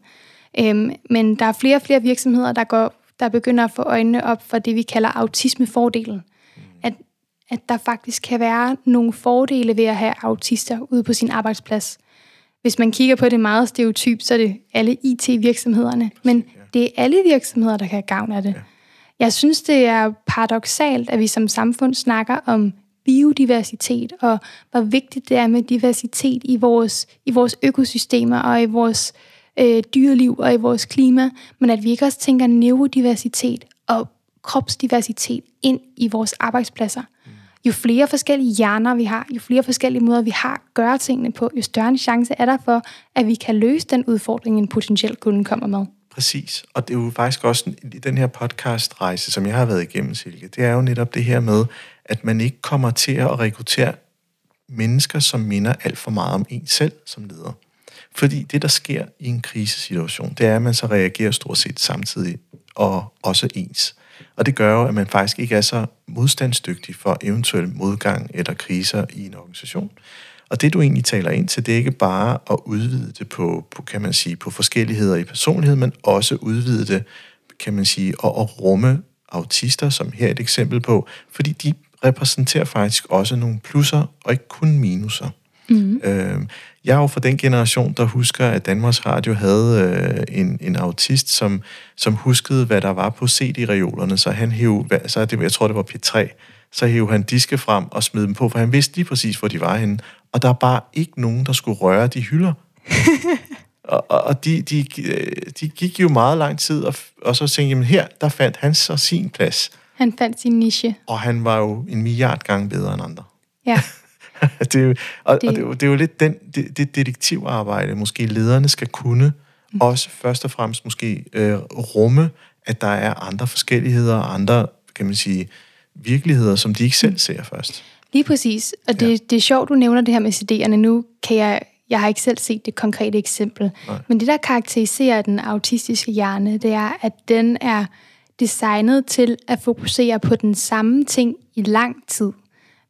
Speaker 2: Øhm, men der er flere og flere virksomheder, der, går, der begynder at få øjnene op for det, vi kalder autismefordelen. Mm. At, at der faktisk kan være nogle fordele ved at have autister ude på sin arbejdsplads. Hvis man kigger på det meget stereotyp, så er det alle IT-virksomhederne. Men det er alle virksomheder, der kan have gavn af det. Jeg synes, det er paradoxalt, at vi som samfund snakker om biodiversitet, og hvor vigtigt det er med diversitet i vores, i vores økosystemer og i vores øh, dyreliv og i vores klima, men at vi ikke også tænker neurodiversitet og kropsdiversitet ind i vores arbejdspladser. Jo flere forskellige hjerner vi har, jo flere forskellige måder vi har at gøre tingene på, jo større en chance er der for, at vi kan løse den udfordring, en potentiel kunde kommer med.
Speaker 1: Præcis, og det er jo faktisk også i den her podcast-rejse, som jeg har været igennem, Silke, det er jo netop det her med, at man ikke kommer til at rekruttere mennesker, som minder alt for meget om en selv som leder. Fordi det, der sker i en krisesituation, det er, at man så reagerer stort set samtidig og også ens. Og det gør jo, at man faktisk ikke er så modstandsdygtig for eventuel modgang eller kriser i en organisation. Og det, du egentlig taler ind til, det er ikke bare at udvide det på, på kan man sige, på forskelligheder i personlighed, men også udvide det, kan man sige, og at rumme autister, som her er et eksempel på, fordi de repræsenterer faktisk også nogle plusser og ikke kun minuser. Mm. Øh, jeg er jo fra den generation, der husker, at Danmarks Radio havde øh, en, en autist, som, som huskede, hvad der var på CD-reolerne, så han hæv, så det, jeg tror, det var P3, så hævde han diske frem og smed dem på, for han vidste lige præcis, hvor de var henne. Og der er bare ikke nogen, der skulle røre de hylder. og og, de, de, de gik jo meget lang tid, og, og så tænkte jeg, her, der fandt han så sin plads.
Speaker 2: Han fandt sin niche.
Speaker 1: Og han var jo en milliard gange bedre end andre.
Speaker 2: Ja.
Speaker 1: det er jo, og, det... og det, er jo, det er jo lidt den, det, det detektivarbejde, måske lederne skal kunne, mm. også først og fremmest måske øh, rumme, at der er andre forskelligheder, og andre, kan man sige, virkeligheder, som de ikke selv ser først.
Speaker 2: Lige præcis. Og det, ja. det er sjovt, du nævner det her med CD'erne. Nu kan jeg, jeg har ikke selv set det konkrete eksempel, Nej. men det, der karakteriserer den autistiske hjerne, det er, at den er designet til at fokusere på den samme ting i lang tid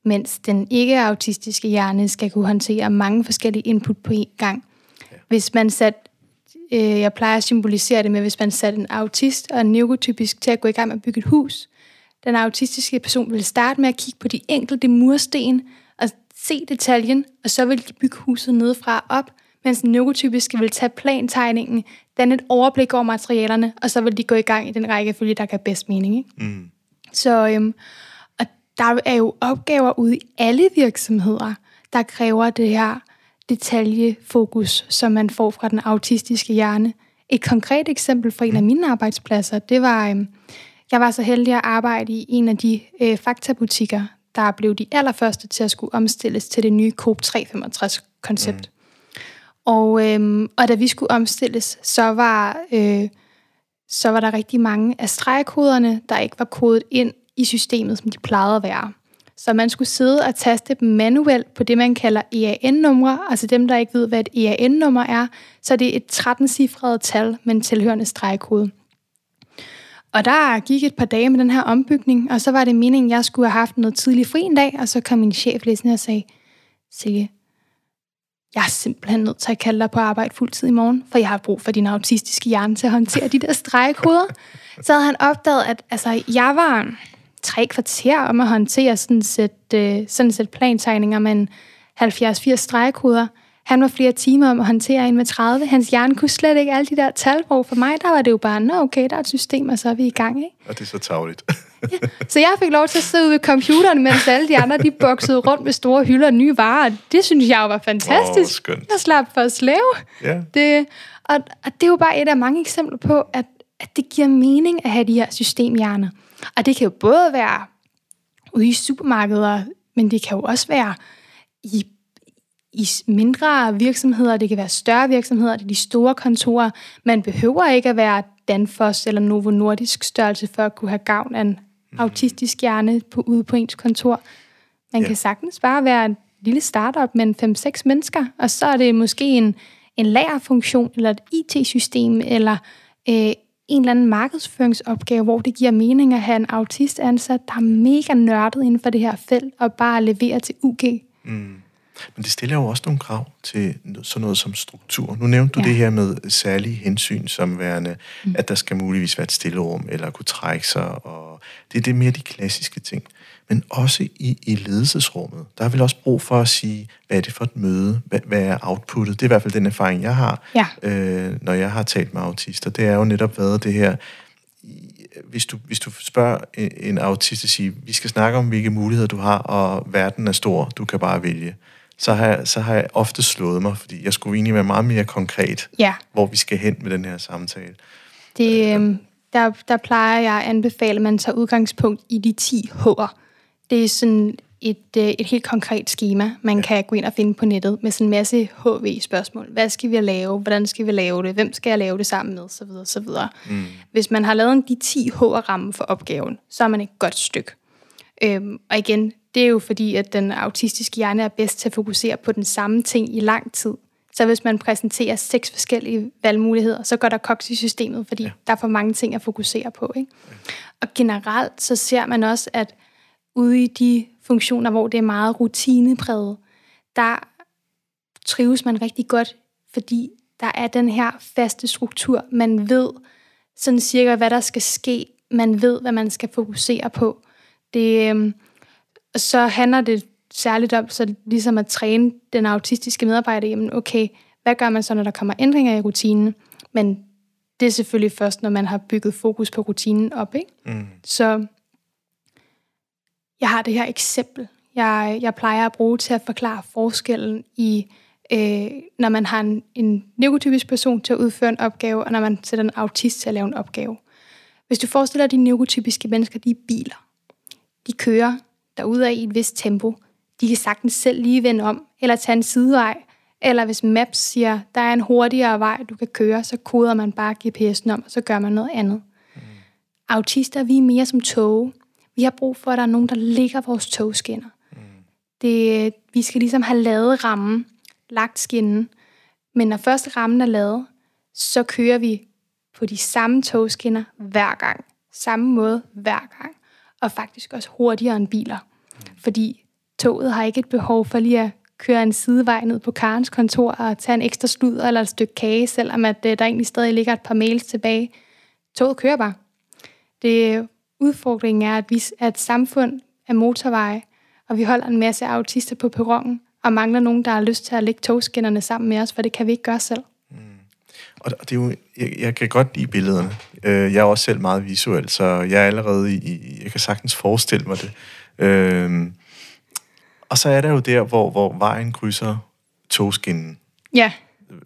Speaker 2: mens den ikke-autistiske hjerne skal kunne håndtere mange forskellige input på én gang. Ja. Hvis man sat, øh, jeg plejer at symbolisere det med, hvis man satte en autist og en neurotypisk til at gå i gang med at bygge et hus, den autistiske person vil starte med at kigge på de enkelte mursten og se detaljen, og så vil de bygge huset nedefra op, mens den neurotypiske vil tage plantegningen, danne et overblik over materialerne, og så vil de gå i gang i den rækkefølge, der kan bedst mening. Ikke? Mm. Så øhm, der er jo opgaver ude i alle virksomheder, der kræver det her detaljefokus, som man får fra den autistiske hjerne. Et konkret eksempel fra en af mine arbejdspladser, det var, øh, jeg var så heldig at arbejde i en af de øh, faktabutikker, der blev de allerførste til at skulle omstilles til det nye Coop 365-koncept. Mm. Og, øh, og da vi skulle omstilles, så var, øh, så var der rigtig mange af stregkoderne, der ikke var kodet ind i systemet, som de plejede at være. Så man skulle sidde og taste dem manuelt på det, man kalder EAN-numre. Altså dem, der ikke ved, hvad et EAN-nummer er, så det er et 13-cifret tal med en tilhørende stregkode. Og der gik et par dage med den her ombygning, og så var det meningen, at jeg skulle have haft noget tidlig fri en dag, og så kom min chef læsende og sagde, Silje, jeg er simpelthen nødt til at kalde dig på arbejde fuldtid i morgen, for jeg har brug for din autistiske hjerne til at håndtere de der stregkoder. Så havde han opdaget, at altså, jeg var tre kvarter om at håndtere sådan et sæt, øh, sådan et sæt plantegninger med en 70-80 stregkoder. Han var flere timer om at håndtere en med 30. Hans hjerne kunne slet ikke alle de der tal på. For mig, der var det jo bare, nå okay, der er et system, og så er vi i gang, ikke?
Speaker 1: Og det er så tavligt.
Speaker 2: ja. Så jeg fik lov til at sidde ude ved computeren, mens alle de andre, de boksede rundt med store hylder og nye varer. Det synes jeg jo var fantastisk.
Speaker 1: Skønt.
Speaker 2: Jeg slap for at slæve.
Speaker 1: Ja.
Speaker 2: Det, og, og det er jo bare et af mange eksempler på, at, at det giver mening at have de her systemhjerner. Og det kan jo både være ude i supermarkeder, men det kan jo også være i, i mindre virksomheder, det kan være større virksomheder, det er de store kontorer. Man behøver ikke at være Danfoss eller Novo Nordisk størrelse for at kunne have gavn af en mm. autistisk hjerne på, ude på ens kontor. Man ja. kan sagtens bare være en lille startup med 5-6 mennesker, og så er det måske en, en lagerfunktion, eller et IT-system, eller øh, en eller anden markedsføringsopgave, hvor det giver mening at have en autist ansat, der er mega nørdet inden for det her felt, og bare levere til UG. Mm.
Speaker 1: Men det stiller jo også nogle krav til sådan noget som struktur. Nu nævnte du ja. det her med særlige hensyn som værende, mm. at der skal muligvis være et stillerum, eller kunne trække sig, og det er det mere de klassiske ting. Men også i, i ledelsesrummet, der er vel også brug for at sige, hvad er det for et møde? Hvad, hvad er outputtet? Det er i hvert fald den erfaring, jeg har, ja. øh, når jeg har talt med autister. Det er jo netop været det her, hvis du, hvis du spørger en autist at sige, vi skal snakke om, hvilke muligheder du har, og verden er stor, du kan bare vælge så har, jeg, så har jeg ofte slået mig, fordi jeg skulle egentlig være meget mere konkret, ja. hvor vi skal hen med den her samtale.
Speaker 2: Det, øh, der, der plejer jeg at anbefale, at man tager udgangspunkt i de 10 H'er. Det er sådan et, øh, et helt konkret schema, man ja. kan gå ind og finde på nettet med sådan en masse HV-spørgsmål. Hvad skal vi lave? Hvordan skal vi lave det? Hvem skal jeg lave det sammen med? Så videre, så videre. Mm. Hvis man har lavet en de 10 H'er-ramme for opgaven, så er man et godt stykke. Øhm, og igen, det er jo fordi, at den autistiske hjerne er bedst til at fokusere på den samme ting i lang tid. Så hvis man præsenterer seks forskellige valgmuligheder, så går der koks i systemet, fordi ja. der er for mange ting at fokusere på. Ikke? Ja. Og generelt så ser man også, at ude i de funktioner, hvor det er meget rutinepræget, der trives man rigtig godt, fordi der er den her faste struktur. Man ved sådan cirka, hvad der skal ske. Man ved, hvad man skal fokusere på. Det, øhm, så handler det særligt om så ligesom at træne den autistiske medarbejder, jamen okay, hvad gør man så, når der kommer ændringer i rutinen? Men det er selvfølgelig først, når man har bygget fokus på rutinen op. Ikke? Mm. Så jeg har det her eksempel, jeg, jeg plejer at bruge til at forklare forskellen i, øh, når man har en, en neurotypisk person til at udføre en opgave, og når man sætter en autist til at lave en opgave. Hvis du forestiller dig, de neurotypiske mennesker, de er biler. De kører derude af i et vist tempo. De kan sagtens selv lige vende om, eller tage en sidevej, eller hvis Maps siger, der er en hurtigere vej, du kan køre, så koder man bare GPS'en om, og så gør man noget andet. Mm. Autister, vi er mere som tog. Vi har brug for, at der er nogen, der ligger vores togskinner. Mm. Det, vi skal ligesom have lavet rammen, lagt skinnen. Men når første rammen er lavet, så kører vi på de samme togskinner hver gang. Samme måde hver gang og faktisk også hurtigere end biler. Fordi toget har ikke et behov for lige at køre en sidevej ned på Karens kontor og tage en ekstra sludder eller et stykke kage, selvom at øh, der egentlig stadig ligger et par mails tilbage. Toget kører bare. Det udfordringen er, at vi er et samfund af motorveje, og vi holder en masse autister på perronen, og mangler nogen, der har lyst til at lægge togskinnerne sammen med os, for det kan vi ikke gøre selv.
Speaker 1: Og det er jo, jeg, jeg kan godt lide billederne. Øh, jeg er også selv meget visuel, så jeg er allerede i, jeg kan sagtens forestille mig det. Øh, og så er der jo der, hvor, hvor vejen krydser togskinnen.
Speaker 2: Ja.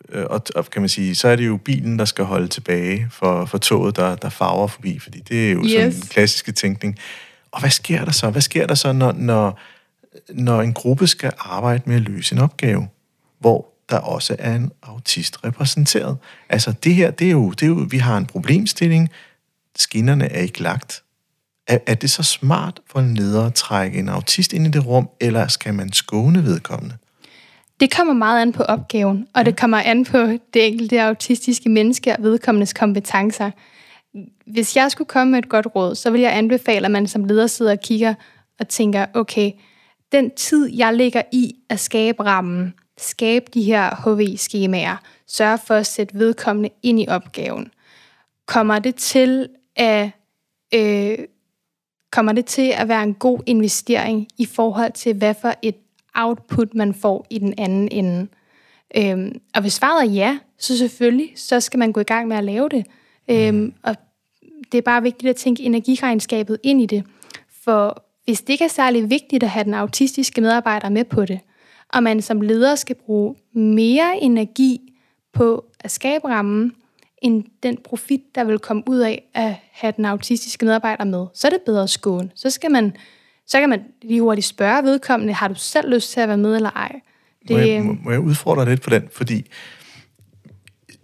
Speaker 1: Øh, og, og kan man sige, så er det jo bilen, der skal holde tilbage for, for toget, der, der farver forbi, fordi det er jo yes. sådan en klassiske tænkning. Og hvad sker der så? Hvad sker der så, når, når, når en gruppe skal arbejde med at løse en opgave, hvor der også er en autist repræsenteret. Altså det her, det er jo, det er jo vi har en problemstilling, skinnerne er ikke lagt. Er, er det så smart for en leder at trække en autist ind i det rum, eller skal man skåne vedkommende?
Speaker 2: Det kommer meget an på opgaven, og det kommer an på det enkelte autistiske menneske og vedkommendes kompetencer. Hvis jeg skulle komme med et godt råd, så vil jeg anbefale, at man som leder sidder og kigger og tænker, okay, den tid, jeg lægger i at skabe rammen, skabe de her HV-skemaer, sørge for at sætte vedkommende ind i opgaven. Kommer det til at øh, kommer det til at være en god investering i forhold til, hvad for et output man får i den anden ende? Øhm, og hvis svaret er ja, så selvfølgelig, så skal man gå i gang med at lave det. Øhm, og det er bare vigtigt at tænke energiregnskabet ind i det. For hvis det ikke er særlig vigtigt at have den autistiske medarbejder med på det, og man som leder skal bruge mere energi på at skabe rammen, end den profit, der vil komme ud af at have den autistiske medarbejder med, så er det bedre at skåne. Så, skal man, så kan man lige hurtigt spørge vedkommende, har du selv lyst til at være med eller ej?
Speaker 1: Det, må, jeg, må, må jeg udfordre lidt på den? Fordi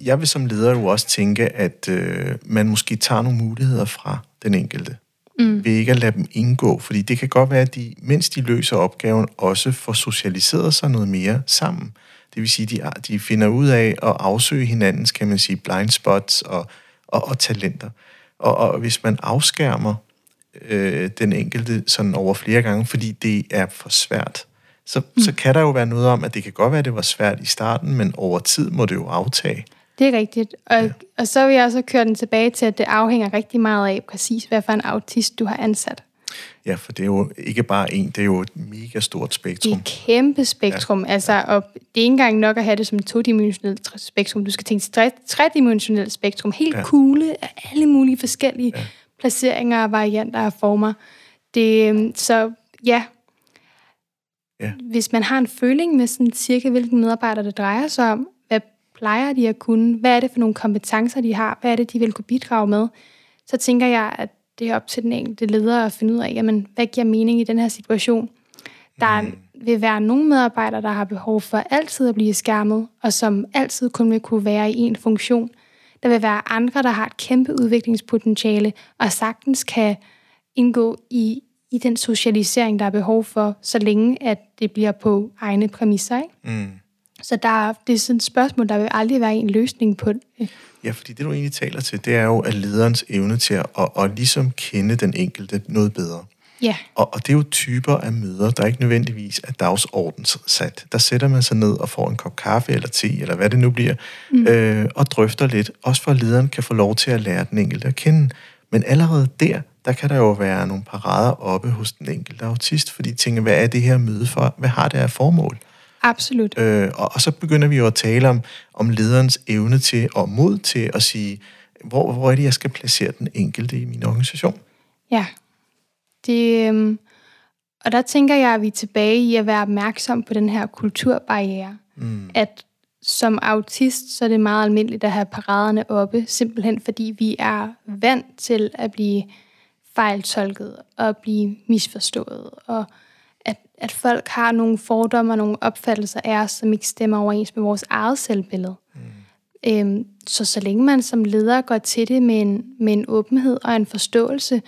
Speaker 1: jeg vil som leder jo også tænke, at øh, man måske tager nogle muligheder fra den enkelte mm. ved ikke at lade dem indgå. Fordi det kan godt være, at de, mens de løser opgaven, også får socialiseret sig noget mere sammen. Det vil sige, de, de finder ud af at afsøge hinandens, kan man sige, blind spots og, og, og talenter. Og, og hvis man afskærmer øh, den enkelte sådan over flere gange, fordi det er for svært, så, mm. så kan der jo være noget om, at det kan godt være, at det var svært i starten, men over tid må det jo aftage.
Speaker 2: Det er rigtigt. Og, ja. og så vil jeg også køre den tilbage til, at det afhænger rigtig meget af præcis, hvad for en autist du har ansat.
Speaker 1: Ja, for det er jo ikke bare en, det er jo et mega stort spektrum.
Speaker 2: Det er et kæmpe spektrum, ja. altså, og det er ikke engang nok at have det som et todimensionelt spektrum. Du skal tænke tre, tredimensionelt spektrum, helt ja. kugle af alle mulige forskellige ja. Placeringer, varianter og former. Det, øhm, så ja, Ja. Hvis man har en føling med sådan cirka, hvilken medarbejder det drejer sig om, hvad plejer de at kunne, hvad er det for nogle kompetencer, de har, hvad er det, de vil kunne bidrage med, så tænker jeg, at det er op til den enkelte leder at finde ud af, jamen, hvad giver mening i den her situation. Der mm. vil være nogle medarbejdere, der har behov for altid at blive skærmet, og som altid kun vil kunne være i en funktion. Der vil være andre, der har et kæmpe udviklingspotentiale, og sagtens kan indgå i i den socialisering, der er behov for, så længe at det bliver på egne præmisser. Ikke? Mm. Så der, det er sådan et spørgsmål, der vil aldrig være en løsning på det.
Speaker 1: Ja, fordi det du egentlig taler til, det er jo at lederens evne til at, at, at ligesom kende den enkelte noget bedre.
Speaker 2: Ja.
Speaker 1: Og, og det er jo typer af møder, der ikke nødvendigvis er dagsordensat. Der sætter man sig ned og får en kop kaffe eller te, eller hvad det nu bliver, mm. øh, og drøfter lidt, også for at lederen kan få lov til at lære den enkelte at kende. Men allerede der, der kan der jo være nogle parader oppe hos den enkelte autist, fordi de tænker, hvad er det her møde for? Hvad har det af formål?
Speaker 2: Absolut.
Speaker 1: Øh, og, og så begynder vi jo at tale om, om lederens evne til og mod til at sige, hvor, hvor er det, jeg skal placere den enkelte i min organisation?
Speaker 2: Ja. Det, øhm, og der tænker jeg, at vi er tilbage i at være opmærksom på den her kulturbarriere. Mm. At som autist, så er det meget almindeligt at have paraderne oppe, simpelthen fordi vi er vant til at blive fejltolket og blive misforstået, og at, at folk har nogle fordomme og nogle opfattelser af os, som ikke stemmer overens med vores eget selvbillede. Mm. Øhm, så så længe man som leder går til det med en, med en åbenhed og en forståelse,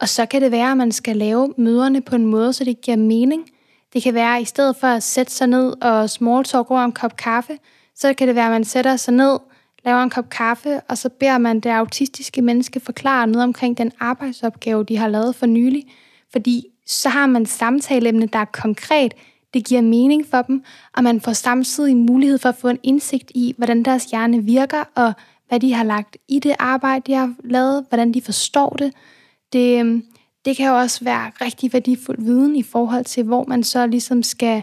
Speaker 2: og så kan det være, at man skal lave møderne på en måde, så det giver mening. Det kan være, at i stedet for at sætte sig ned og small talk over en kop kaffe, så kan det være, at man sætter sig ned laver en kop kaffe, og så beder man det autistiske menneske forklare noget omkring den arbejdsopgave, de har lavet for nylig. Fordi så har man samtaleemne, der er konkret, det giver mening for dem, og man får samtidig mulighed for at få en indsigt i, hvordan deres hjerne virker, og hvad de har lagt i det arbejde, de har lavet, hvordan de forstår det. Det, øhm, det kan jo også være rigtig værdifuld viden i forhold til, hvor man så ligesom skal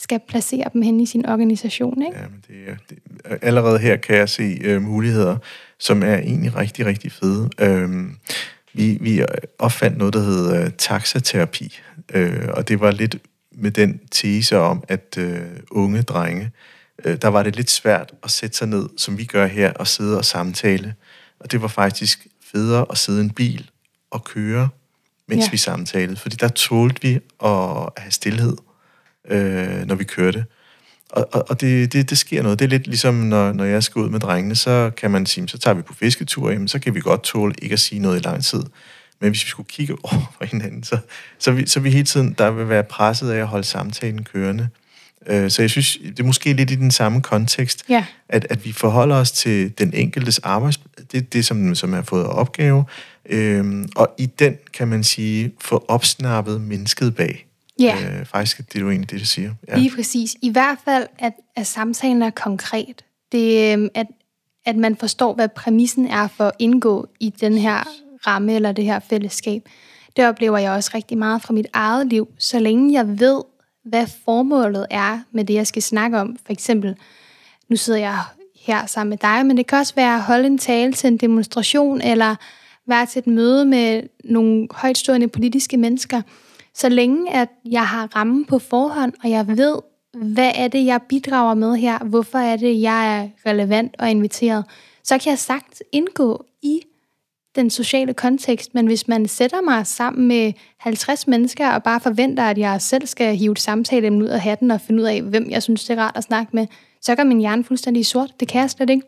Speaker 2: skal placere dem hen i sin organisation. Ikke?
Speaker 1: Ja, men det, det, allerede her kan jeg se øh, muligheder, som er egentlig rigtig, rigtig fede. Øh, vi, vi opfandt noget, der hedder øh, taxaterapi, øh, og det var lidt med den tese om, at øh, unge drenge, øh, der var det lidt svært at sætte sig ned, som vi gør her, og sidde og samtale. Og det var faktisk federe at sidde i en bil og køre, mens ja. vi samtalede, fordi der tålte vi at have stillhed øh, når vi kørte. Og, og, og det, det, det sker noget. Det er lidt ligesom, når, når jeg skal ud med drengene, så kan man sige, så tager vi på fisketur, jamen, så kan vi godt tåle ikke at sige noget i lang tid. Men hvis vi skulle kigge over for hinanden, så, så, vi, så vi hele tiden, der vil være presset af at holde samtalen kørende. Øh, så jeg synes, det er måske lidt i den samme kontekst,
Speaker 2: ja.
Speaker 1: at, at vi forholder os til den enkeltes arbejds... Det det, som, som har fået opgave. Øh, og i den, kan man sige, få opsnappet mennesket bag.
Speaker 2: Ja.
Speaker 1: Øh, faktisk det er jo egentlig det, du siger.
Speaker 2: Ja. Lige præcis. I hvert fald, at, at samtalen er konkret. Det, øhm, at, at man forstår, hvad præmissen er for at indgå i den her ramme eller det her fællesskab. Det oplever jeg også rigtig meget fra mit eget liv. Så længe jeg ved, hvad formålet er med det, jeg skal snakke om. For eksempel, nu sidder jeg her sammen med dig, men det kan også være at holde en tale til en demonstration, eller være til et møde med nogle højtstående politiske mennesker – så længe at jeg har rammen på forhånd, og jeg ved, hvad er det, jeg bidrager med her, hvorfor er det, jeg er relevant og inviteret, så kan jeg sagt indgå i den sociale kontekst, men hvis man sætter mig sammen med 50 mennesker og bare forventer, at jeg selv skal hive et samtale ud af hatten og finde ud af, hvem jeg synes, det er rart at snakke med, så går min hjerne fuldstændig sort. Det kan jeg slet ikke.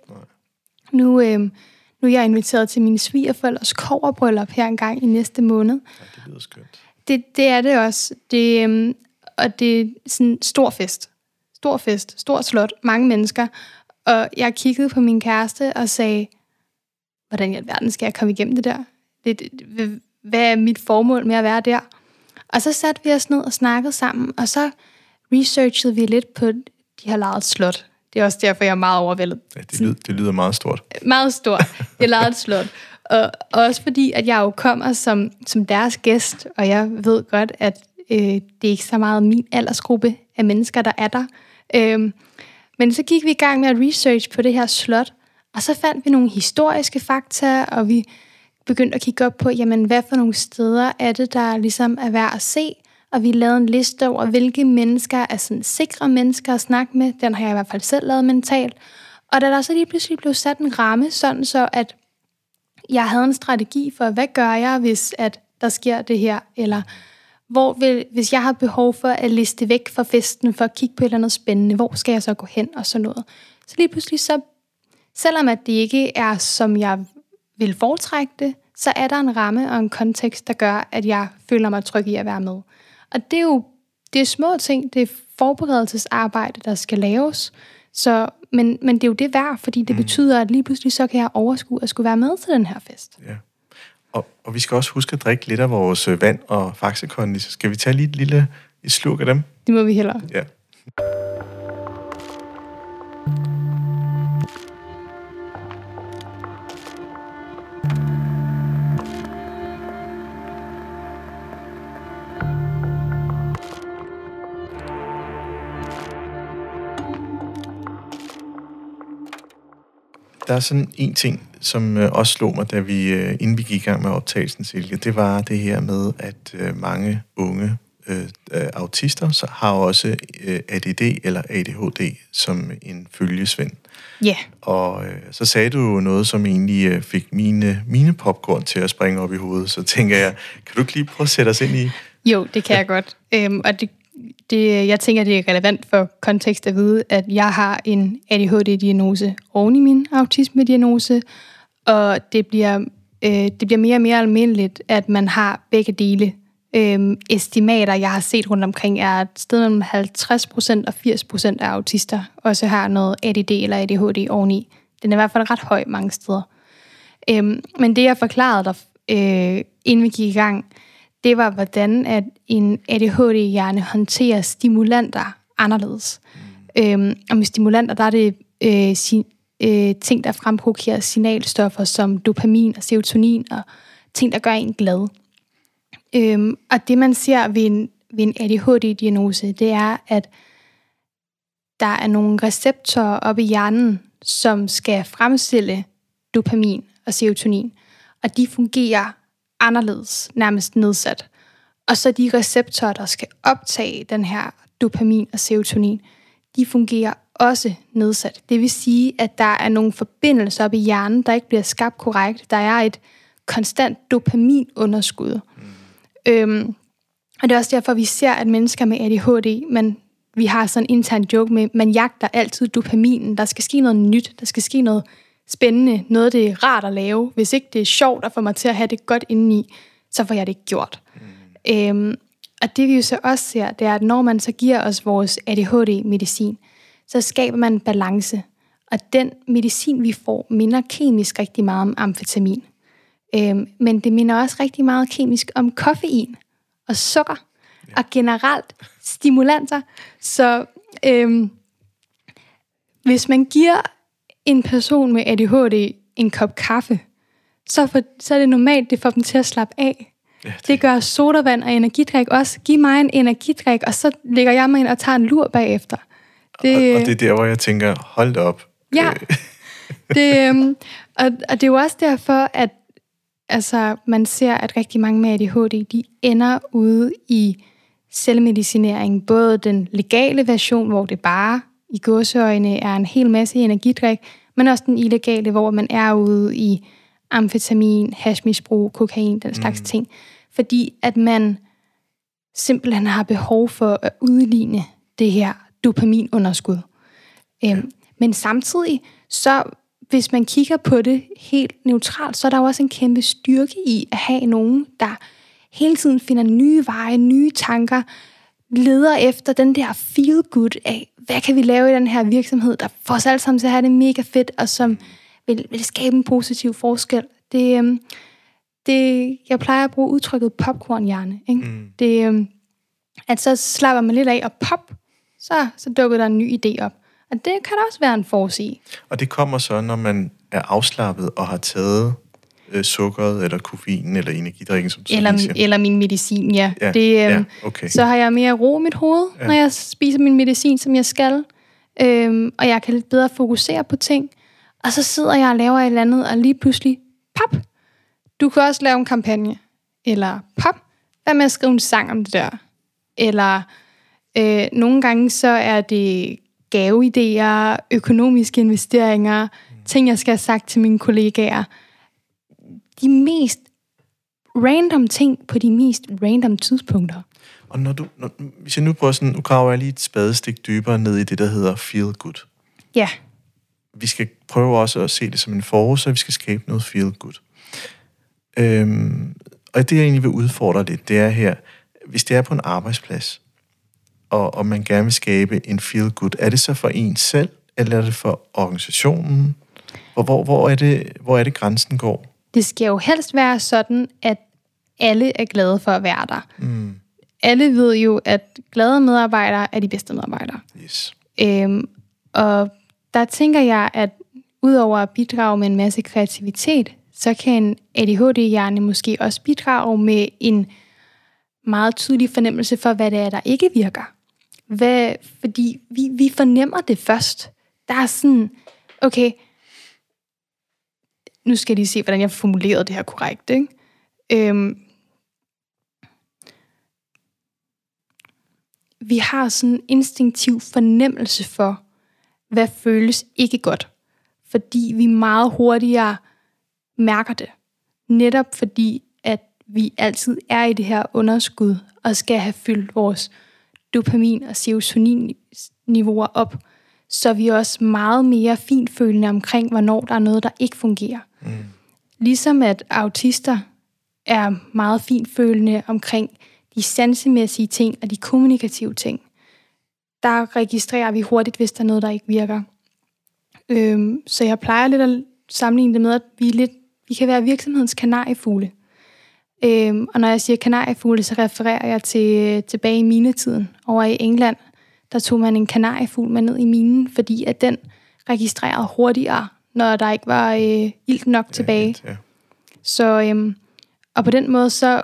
Speaker 2: Nu, øh, nu er jeg inviteret til min svigerforældres koverbryllup her en gang i næste måned.
Speaker 1: Ja, det lyder skønt.
Speaker 2: Det, det er det også. Det, øhm, og det er sådan stor fest. stor fest, stor slot, mange mennesker. Og jeg kiggede på min kæreste og sagde, hvordan i alverden skal jeg komme igennem det der? Det, det, hvad er mit formål med at være der? Og så satte vi os ned og snakkede sammen, og så researchede vi lidt på, de har lejet slot. Det er også derfor, jeg er meget overvældet.
Speaker 1: Ja, det, lyder, det lyder meget stort.
Speaker 2: Meget stort. Jeg lejede et slot. Og, og også fordi, at jeg jo kommer som, som deres gæst, og jeg ved godt, at øh, det er ikke så meget min aldersgruppe af mennesker, der er der. Øh, men så gik vi i gang med at research på det her slot, og så fandt vi nogle historiske fakta, og vi begyndte at kigge op på, jamen, hvad for nogle steder er det, der ligesom er værd at se, og vi lavede en liste over, hvilke mennesker er sådan sikre mennesker at snakke med. Den har jeg i hvert fald selv lavet mentalt. Og da der så lige pludselig blev sat en ramme, sådan så at jeg havde en strategi for, hvad gør jeg, hvis at der sker det her, eller hvor vil, hvis jeg har behov for at liste væk fra festen, for at kigge på et eller andet spændende, hvor skal jeg så gå hen, og sådan noget. Så lige pludselig så, selvom at det ikke er, som jeg vil foretrække det, så er der en ramme og en kontekst, der gør, at jeg føler mig tryg i at være med. Og det er jo det er små ting, det er forberedelsesarbejde, der skal laves. Så, men, men det er jo det værd, fordi det mm. betyder, at lige pludselig så kan jeg overskue at skulle være med til den her fest.
Speaker 1: Ja. Og, og vi skal også huske at drikke lidt af vores øh, vand og faxekondi. Så skal vi tage lige et lille et slurk af dem?
Speaker 2: Det må vi hellere.
Speaker 1: Ja. Der er sådan en ting, som øh, også slog mig, da vi, øh, inden vi gik i gang med optagelsen, Silke, det var det her med, at øh, mange unge øh, øh autister så har også øh, ADD eller ADHD som en følgesvend.
Speaker 2: Ja. Yeah.
Speaker 1: Og øh, så sagde du noget, som egentlig øh, fik mine, mine popcorn til at springe op i hovedet. Så tænker jeg, kan du ikke lige prøve at sætte os ind i...
Speaker 2: Jo, det kan jeg godt. Øhm, og det det, jeg tænker, det er relevant for kontekst at vide, at jeg har en ADHD-diagnose oven i min autisme-diagnose, og det bliver, øh, det bliver mere og mere almindeligt, at man har begge dele. Øhm, estimater, jeg har set rundt omkring, er at sted mellem 50% og 80% af autister også har noget ADD eller ADHD oveni. Den er i hvert fald ret høj mange steder. Øhm, men det, jeg forklarede dig, øh, inden vi gik i gang, det var, hvordan at en ADHD-hjerne håndterer stimulanter anderledes. Mm. Øhm, og med stimulanter, der er det øh, sin, øh, ting, der fremprovokerer signalstoffer som dopamin og serotonin, og ting, der gør en glad. Øhm, og det, man ser ved en, ved en ADHD-diagnose, det er, at der er nogle receptorer oppe i hjernen, som skal fremstille dopamin og serotonin, og de fungerer anderledes, nærmest nedsat. Og så de receptorer, der skal optage den her dopamin og serotonin, de fungerer også nedsat. Det vil sige, at der er nogle forbindelser op i hjernen, der ikke bliver skabt korrekt. Der er et konstant dopaminunderskud. Mm. Øhm, og det er også derfor, vi ser, at mennesker med ADHD, man, vi har sådan en intern joke med, man jagter altid dopaminen. Der skal ske noget nyt, der skal ske noget spændende, noget det er rart at lave. Hvis ikke det er sjovt at få mig til at have det godt indeni, så får jeg det ikke gjort. Mm. Øhm, og det vi jo så også ser, det er, at når man så giver os vores ADHD-medicin, så skaber man balance. Og den medicin, vi får, minder kemisk rigtig meget om amfetamin. Øhm, men det minder også rigtig meget kemisk om koffein og sukker ja. og generelt stimulanter. Så øhm, hvis man giver en person med ADHD en kop kaffe, så, for, så er det normalt, det får dem til at slappe af. Ja, det... det gør sodavand og energidrik også. Giv mig en energidrik, og så lægger jeg mig ind og tager en lur bagefter.
Speaker 1: Det, og, og det er der, hvor jeg tænker, hold op.
Speaker 2: Ja, øh. det, øhm, og, og det er jo også derfor, at altså, man ser, at rigtig mange med ADHD, de ender ude i selvmedicinering. Både den legale version, hvor det bare i gåseøjne er en hel masse energidrik, men også den illegale, hvor man er ude i amfetamin, hashmisbrug, kokain, den slags mm. ting. Fordi at man simpelthen har behov for at udligne det her dopaminunderskud. Ja. Øhm, men samtidig, så hvis man kigger på det helt neutralt, så er der jo også en kæmpe styrke i at have nogen, der hele tiden finder nye veje, nye tanker, leder efter den der feel good af, hvad kan vi lave i den her virksomhed, der får os alle sammen til at have det mega fedt, og som vil, vil skabe en positiv forskel. Det, øhm, det, jeg plejer at bruge udtrykket popcornhjerne. Ikke? Mm. Det, øhm, at så slapper man lidt af, og pop, så, så dukker der en ny idé op. Og det kan da også være en forudse.
Speaker 1: Og det kommer så, når man er afslappet og har taget øh, sukkeret, eller koffein, eller energidrikken, som du
Speaker 2: eller,
Speaker 1: siger.
Speaker 2: eller min medicin, ja.
Speaker 1: Ja,
Speaker 2: det, øhm,
Speaker 1: ja, okay.
Speaker 2: Så har jeg mere ro i mit hoved, ja. når jeg spiser min medicin, som jeg skal. Øhm, og jeg kan lidt bedre fokusere på ting. Og så sidder jeg og laver et eller andet, og lige pludselig, pop, du kan også lave en kampagne. Eller pop, hvad med at skrive en sang om det der? Eller øh, nogle gange så er det gaveidéer, økonomiske investeringer, mm. ting, jeg skal have sagt til mine kollegaer. De mest random ting på de mest random tidspunkter.
Speaker 1: Og når du, når, hvis jeg nu prøver sådan, nu graver jeg lige et spadestik dybere ned i det, der hedder feel good.
Speaker 2: Ja.
Speaker 1: Vi skal prøve også at se det som en forår, så vi skal skabe noget feel good. Øhm, og det, jeg egentlig vil udfordre lidt, det er her, hvis det er på en arbejdsplads, og, og man gerne vil skabe en feel good, er det så for en selv, eller er det for organisationen? Og hvor, hvor, er det, hvor er det grænsen går?
Speaker 2: Det skal jo helst være sådan, at alle er glade for at være der.
Speaker 1: Mm.
Speaker 2: Alle ved jo, at glade medarbejdere er de bedste medarbejdere.
Speaker 1: Yes.
Speaker 2: Øhm, og der tænker jeg, at udover at bidrage med en masse kreativitet, så kan en ADHD-hjerne måske også bidrage med en meget tydelig fornemmelse for, hvad det er, der ikke virker. Hvad, fordi vi, vi fornemmer det først. Der er sådan, okay, nu skal de se, hvordan jeg formulerede det her korrekt. Ikke? Øhm, vi har sådan en instinktiv fornemmelse for, hvad føles ikke godt. Fordi vi meget hurtigere mærker det. Netop fordi, at vi altid er i det her underskud, og skal have fyldt vores dopamin- og serotonin-niveauer op, så er vi også meget mere finfølende omkring, hvornår der er noget, der ikke fungerer. Mm. Ligesom at autister er meget finfølende omkring de sansemæssige ting og de kommunikative ting. Der registrerer vi hurtigt, hvis der er noget, der ikke virker. Øhm, så jeg plejer lidt at sammenligne det med, at vi, lidt, vi kan være virksomhedens kanariefugle. Øhm, og når jeg siger kanariefugle, så refererer jeg til tilbage i minetiden over i England. Der tog man en kanariefugl med ned i minen, fordi at den registrerede hurtigere, når der ikke var øh, ilt nok ja, tilbage. Ja. Så, øhm, og på den måde, så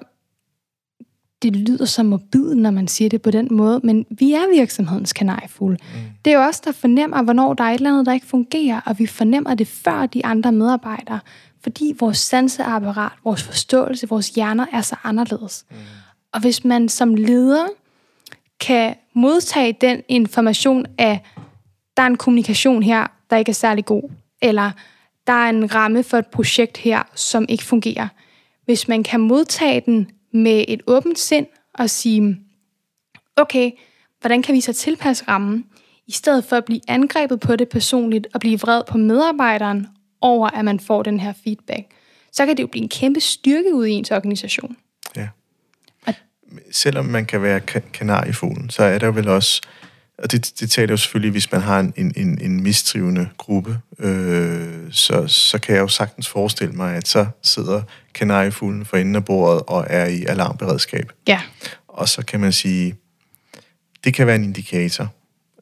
Speaker 2: det lyder så morbid, når man siger det på den måde, men vi er virksomhedens kanariefugl. Mm. Det er jo os, der fornemmer, hvornår der er et eller andet, der ikke fungerer, og vi fornemmer det før de andre medarbejdere, fordi vores sanseapparat, vores forståelse, vores hjerner er så anderledes. Mm. Og hvis man som leder kan modtage den information af, der er en kommunikation her, der ikke er særlig god, eller der er en ramme for et projekt her, som ikke fungerer. Hvis man kan modtage den med et åbent sind og sige, okay, hvordan kan vi så tilpasse rammen, i stedet for at blive angrebet på det personligt og blive vred på medarbejderen over, at man får den her feedback, så kan det jo blive en kæmpe styrke ud i ens organisation.
Speaker 1: Ja. Og Selvom man kan være kanariefuglen, så er der vel også, og det, det taler jo selvfølgelig, hvis man har en, en, en mistrivende gruppe, øh, så, så kan jeg jo sagtens forestille mig, at så sidder kanariefuglen for enden af bordet og er i alarmberedskab.
Speaker 2: Ja.
Speaker 1: Og så kan man sige, det kan være en indikator.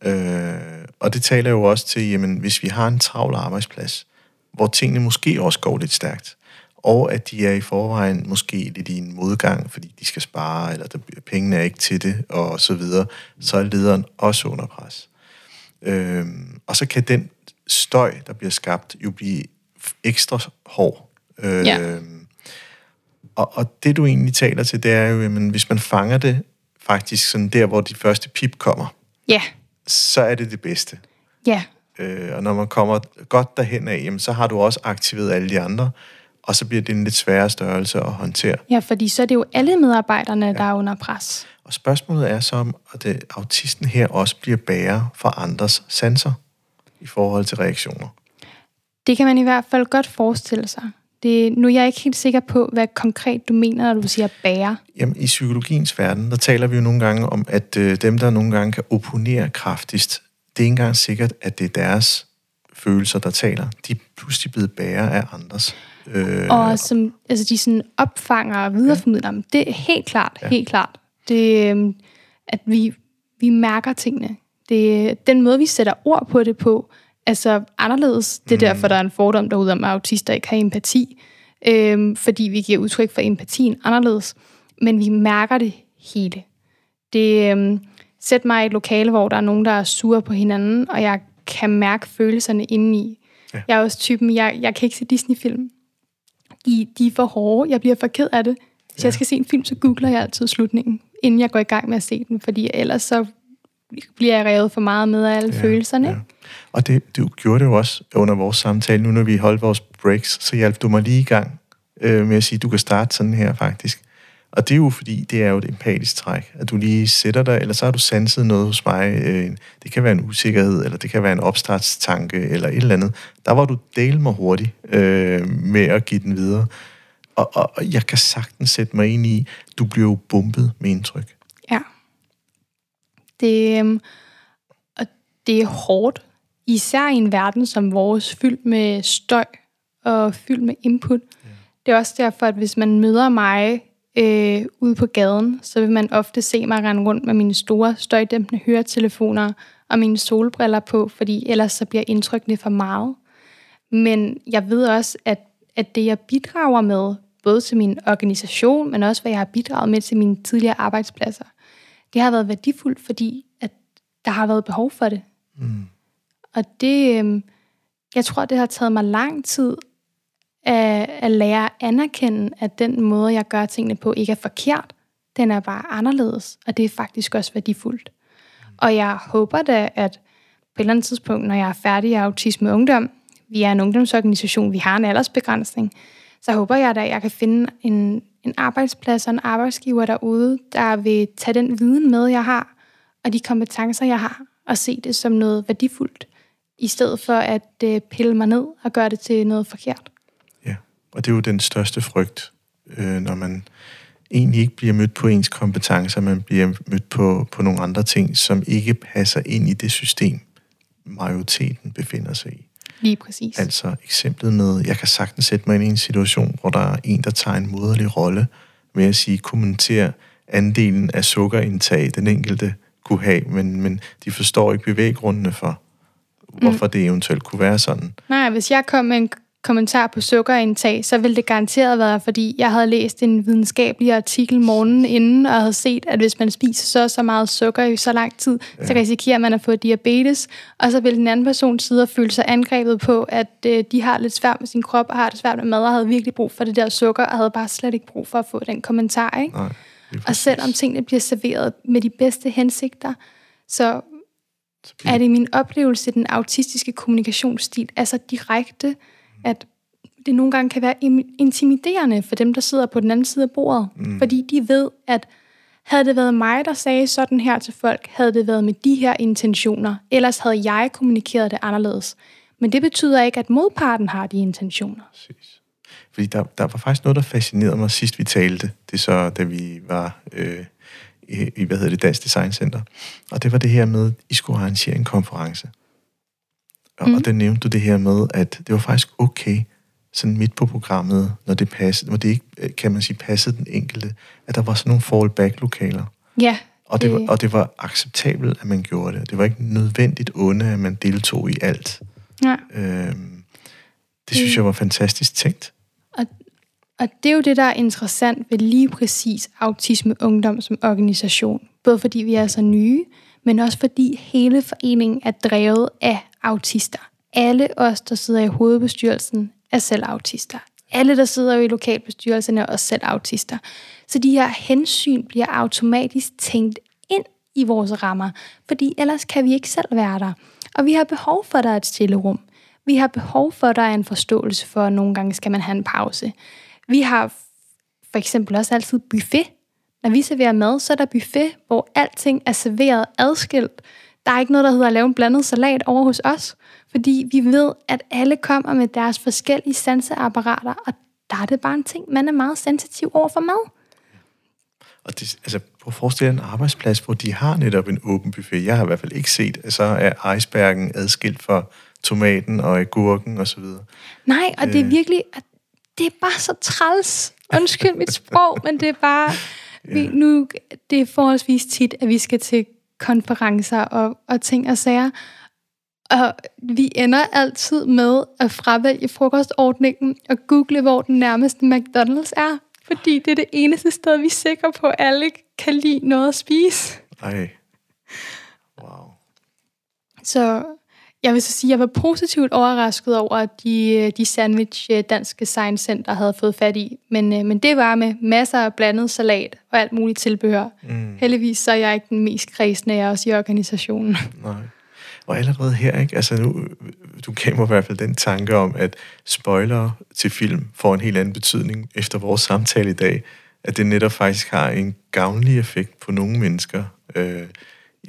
Speaker 1: Øh, og det taler jo også til, jamen, hvis vi har en travl arbejdsplads, hvor tingene måske også går lidt stærkt, og at de er i forvejen måske lidt i en modgang, fordi de skal spare, eller der, pengene er ikke til det, og så videre, så er lederen også under pres. Øhm, og så kan den støj, der bliver skabt, jo blive ekstra hård. Øhm, ja. og, og det du egentlig taler til, det er jo, at hvis man fanger det faktisk sådan der, hvor de første pip kommer,
Speaker 2: ja.
Speaker 1: så er det det bedste.
Speaker 2: Ja.
Speaker 1: Øh, og når man kommer godt derhen af, jamen, så har du også aktiveret alle de andre, og så bliver det en lidt sværere størrelse at håndtere.
Speaker 2: Ja, fordi så er det jo alle medarbejderne, ja. der er under pres.
Speaker 1: Og spørgsmålet er så, om at det, autisten her også bliver bærer for andres sanser i forhold til reaktioner.
Speaker 2: Det kan man i hvert fald godt forestille sig. Det, nu er jeg ikke helt sikker på, hvad konkret du mener, når du siger bære.
Speaker 1: Jamen, i psykologiens verden, der taler vi jo nogle gange om, at øh, dem, der nogle gange kan opponere kraftigst, det er ikke engang sikkert, at det er deres følelser, der taler. De er pludselig blevet bære af andres.
Speaker 2: Øh, og som, altså de sådan opfanger og videreformidler dem. Det er helt klart, ja. helt klart. Det, øhm, at vi, vi mærker tingene. Det, den måde, vi sætter ord på det på, altså anderledes. Det er mm. derfor, der er en fordom derude om, at autister ikke har empati. Øhm, fordi vi giver udtryk for empatien anderledes. Men vi mærker det hele. Det, øhm, sæt mig i et lokale, hvor der er nogen, der er sure på hinanden, og jeg kan mærke følelserne indeni. Ja. Jeg er også typen, jeg, jeg kan ikke se Disney-film. De, de er for hårde. Jeg bliver for ked af det. Hvis ja. jeg skal se en film, så googler jeg altid slutningen, inden jeg går i gang med at se den, fordi ellers så bliver jeg revet for meget med af alle ja, følelserne. Ja.
Speaker 1: Og det, du gjorde det jo også under vores samtale, nu når vi holdt vores breaks, så hjalp du mig lige i gang øh, med at sige, du kan starte sådan her faktisk. Og det er jo fordi, det er jo et empatisk træk, at du lige sætter dig, eller så har du sanset noget hos mig. Øh, det kan være en usikkerhed, eller det kan være en opstartstanke, eller et eller andet. Der var du del mig hurtigt øh, med at give den videre. Og, og, og jeg kan sagtens sætte mig ind i, du bliver jo bumpet med indtryk.
Speaker 2: Ja. Det, øh, og det er hårdt, især i en verden som vores, fyldt med støj og fyldt med input. Ja. Det er også derfor, at hvis man møder mig øh, ude på gaden, så vil man ofte se mig rende rundt med mine store støjdæmpende høretelefoner og mine solbriller på, fordi ellers så bliver indtrykkene for meget. Men jeg ved også, at, at det jeg bidrager med, både til min organisation, men også hvad jeg har bidraget med til mine tidligere arbejdspladser, det har været værdifuldt, fordi at der har været behov for det. Mm. Og det, øh, jeg tror, det har taget mig lang tid at, at lære at anerkende, at den måde, jeg gør tingene på, ikke er forkert. Den er bare anderledes, og det er faktisk også værdifuldt. Og jeg håber da, at på et eller andet tidspunkt, når jeg er færdig af Autisme Ungdom, vi er en ungdomsorganisation, vi har en aldersbegrænsning, så håber jeg da, at jeg kan finde en, en arbejdsplads og en arbejdsgiver derude, der vil tage den viden med, jeg har, og de kompetencer, jeg har, og se det som noget værdifuldt, i stedet for at øh, pille mig ned og gøre det til noget forkert.
Speaker 1: Og det er jo den største frygt, øh, når man egentlig ikke bliver mødt på ens kompetencer, man bliver mødt på, på nogle andre ting, som ikke passer ind i det system, majoriteten befinder sig i.
Speaker 2: Lige præcis.
Speaker 1: Altså eksemplet med, jeg kan sagtens sætte mig ind i en situation, hvor der er en, der tager en moderlig rolle med at sige, kommentere andelen af sukkerindtag, den enkelte kunne have, men, men de forstår ikke bevæggrundene for, hvorfor mm. det eventuelt kunne være sådan.
Speaker 2: Nej, hvis jeg kom med en kommentar på sukkerindtag, så ville det garanteret være, fordi jeg havde læst en videnskabelig artikel morgenen inden, og havde set, at hvis man spiser så så meget sukker i så lang tid, ja. så risikerer man at få diabetes, og så vil den anden person sidde og føle sig angrebet på, at øh, de har lidt svært med sin krop, og har det svært med mad, og havde virkelig brug for det der sukker, og havde bare slet ikke brug for at få den kommentar. Ikke? Nej, og selvom tingene bliver serveret med de bedste hensigter, så er det min oplevelse, den autistiske kommunikationsstil er så direkte, at det nogle gange kan være intimiderende for dem, der sidder på den anden side af bordet. Mm. Fordi de ved, at havde det været mig, der sagde sådan her til folk, havde det været med de her intentioner, ellers havde jeg kommunikeret det anderledes. Men det betyder ikke, at modparten har de intentioner. Præcis.
Speaker 1: Fordi der, der var faktisk noget, der fascinerede mig sidst vi talte. Det er så, da vi var øh, i, hvad hedder det, Dansk Design Center. Og det var det her med, at I skulle arrangere en konference. Og, mm. og der nævnte du det her med, at det var faktisk okay, sådan midt på programmet, når det passede, når det ikke, øh, kan man sige, passede den enkelte, at der var sådan nogle fallback-lokaler.
Speaker 2: Ja.
Speaker 1: Og det, var, og det var acceptabelt, at man gjorde det. Det var ikke nødvendigt onde, at man deltog i alt. Ja. Øhm, det synes jeg var fantastisk tænkt.
Speaker 2: Og, og det er jo det, der er interessant ved lige præcis Autisme Ungdom som organisation. Både fordi vi er så nye, men også fordi hele foreningen er drevet af autister. Alle os, der sidder i hovedbestyrelsen, er selv autister. Alle, der sidder i lokalbestyrelserne, er også selv autister. Så de her hensyn bliver automatisk tænkt ind i vores rammer, fordi ellers kan vi ikke selv være der. Og vi har behov for, at der er et stille rum. Vi har behov for, at der er en forståelse for, at nogle gange skal man have en pause. Vi har for eksempel også altid buffet. Når vi serverer mad, så er der buffet, hvor alting er serveret adskilt. Der er ikke noget, der hedder at lave en blandet salat over hos os, fordi vi ved, at alle kommer med deres forskellige sanseapparater, og der er det bare en ting, man er meget sensitiv over for mad.
Speaker 1: Og det, altså, prøv at forestille en arbejdsplads, hvor de har netop en åben buffet. Jeg har i hvert fald ikke set, at så er icebergen adskilt for tomaten og agurken osv.
Speaker 2: Nej, og det er virkelig, det er bare så træls. Undskyld mit sprog, men det er bare, ja. vi, nu, det er forholdsvis tit, at vi skal til konferencer og, og ting og sager. Og vi ender altid med at fravælge frokostordningen og google, hvor den nærmeste McDonald's er. Fordi det er det eneste sted, vi er sikre på, at alle kan lide noget at spise.
Speaker 1: Ej. Wow.
Speaker 2: Så jeg vil så sige, at jeg var positivt overrasket over, at de, de sandwich øh, Danske Science Center havde fået fat i. Men, øh, men det var med masser af blandet salat og alt muligt tilbehør. Mm. Heldigvis så er jeg ikke den mest kredsende af os i organisationen.
Speaker 1: Nej. Og allerede her, ikke? Altså nu, du gav mig i hvert fald den tanke om, at spoiler til film får en helt anden betydning efter vores samtale i dag. At det netop faktisk har en gavnlig effekt på nogle mennesker. Øh,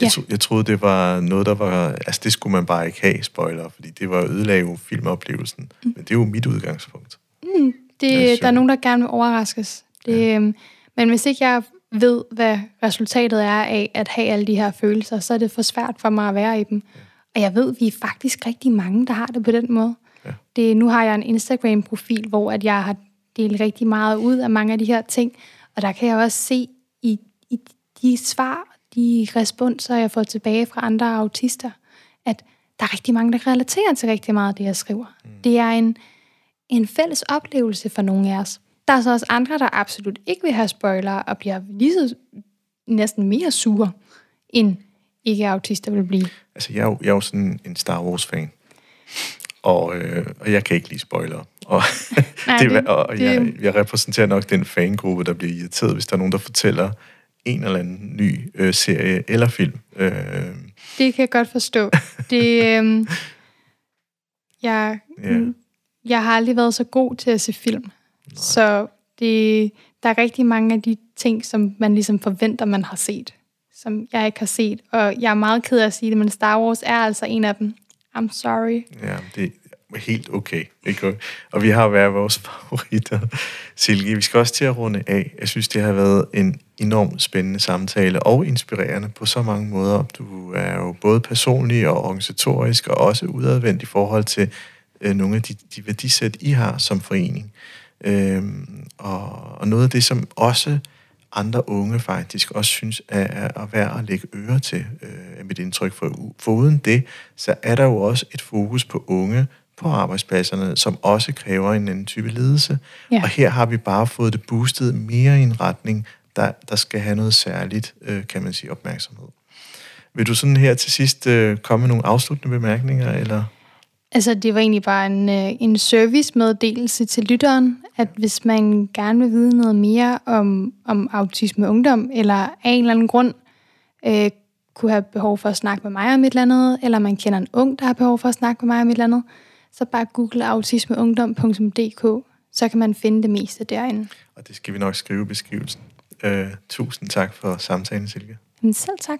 Speaker 1: jeg, ja. tro, jeg troede, det var noget, der var... Altså, det skulle man bare ikke have, spoiler, fordi det var ødelage filmoplevelsen. Mm. Men det er jo mit udgangspunkt.
Speaker 2: Mm, det, det der er nogen, der gerne vil overraskes. Det, ja. øhm, men hvis ikke jeg ved, hvad resultatet er af at have alle de her følelser, så er det for svært for mig at være i dem. Ja. Og jeg ved, vi er faktisk rigtig mange, der har det på den måde. Ja. Det, nu har jeg en Instagram-profil, hvor at jeg har delt rigtig meget ud af mange af de her ting, og der kan jeg også se i, i de svar de responser, jeg får tilbage fra andre autister, at der er rigtig mange, der relaterer til rigtig meget af det, jeg skriver. Mm. Det er en, en fælles oplevelse for nogle af os. Der er så også andre, der absolut ikke vil have spoiler, og bliver lige så næsten mere sure, end ikke-autister vil blive.
Speaker 1: Altså, jeg er jo, jeg er jo sådan en Star Wars-fan. Og, øh, og jeg kan ikke lide spoiler. Og, Nej, det, det, og jeg, jeg repræsenterer nok den fangruppe, der bliver irriteret, hvis der er nogen, der fortæller en eller anden ny øh, serie eller film. Øh.
Speaker 2: Det kan jeg godt forstå. Det, øh, jeg, yeah. jeg har aldrig været så god til at se film. Nej. Så det, der er rigtig mange af de ting, som man ligesom forventer, man har set, som jeg ikke har set. Og jeg er meget ked af at sige det, men Star Wars er altså en af dem. I'm sorry.
Speaker 1: Ja, det, helt okay. Ikke? Og vi har været vores favoritter. Silke, vi skal også til at runde af. Jeg synes, det har været en enormt spændende samtale og inspirerende på så mange måder. Du er jo både personlig og organisatorisk og også udadvendt i forhold til øh, nogle af de, de værdisæt, I har som forening. Øhm, og, og noget af det, som også andre unge faktisk også synes er, er værd at lægge øre til, øh, er mit indtryk. For, for uden det, så er der jo også et fokus på unge, på arbejdspladserne, som også kræver en anden type ledelse. Ja. Og her har vi bare fået det boostet mere i en retning, der, der skal have noget særligt, øh, kan man sige, opmærksomhed. Vil du sådan her til sidst øh, komme med nogle afsluttende bemærkninger, eller...
Speaker 2: Altså, det var egentlig bare en, øh, en servicemeddelelse til lytteren, at hvis man gerne vil vide noget mere om, om autisme ungdom, eller af en eller anden grund øh, kunne have behov for at snakke med mig om et eller andet, eller man kender en ung, der har behov for at snakke med mig om et eller andet, så bare google autismeungdom.dk, så kan man finde det meste derinde.
Speaker 1: Og det skal vi nok skrive i beskrivelsen. Uh, tusind tak for samtalen, Silke.
Speaker 2: Men selv tak.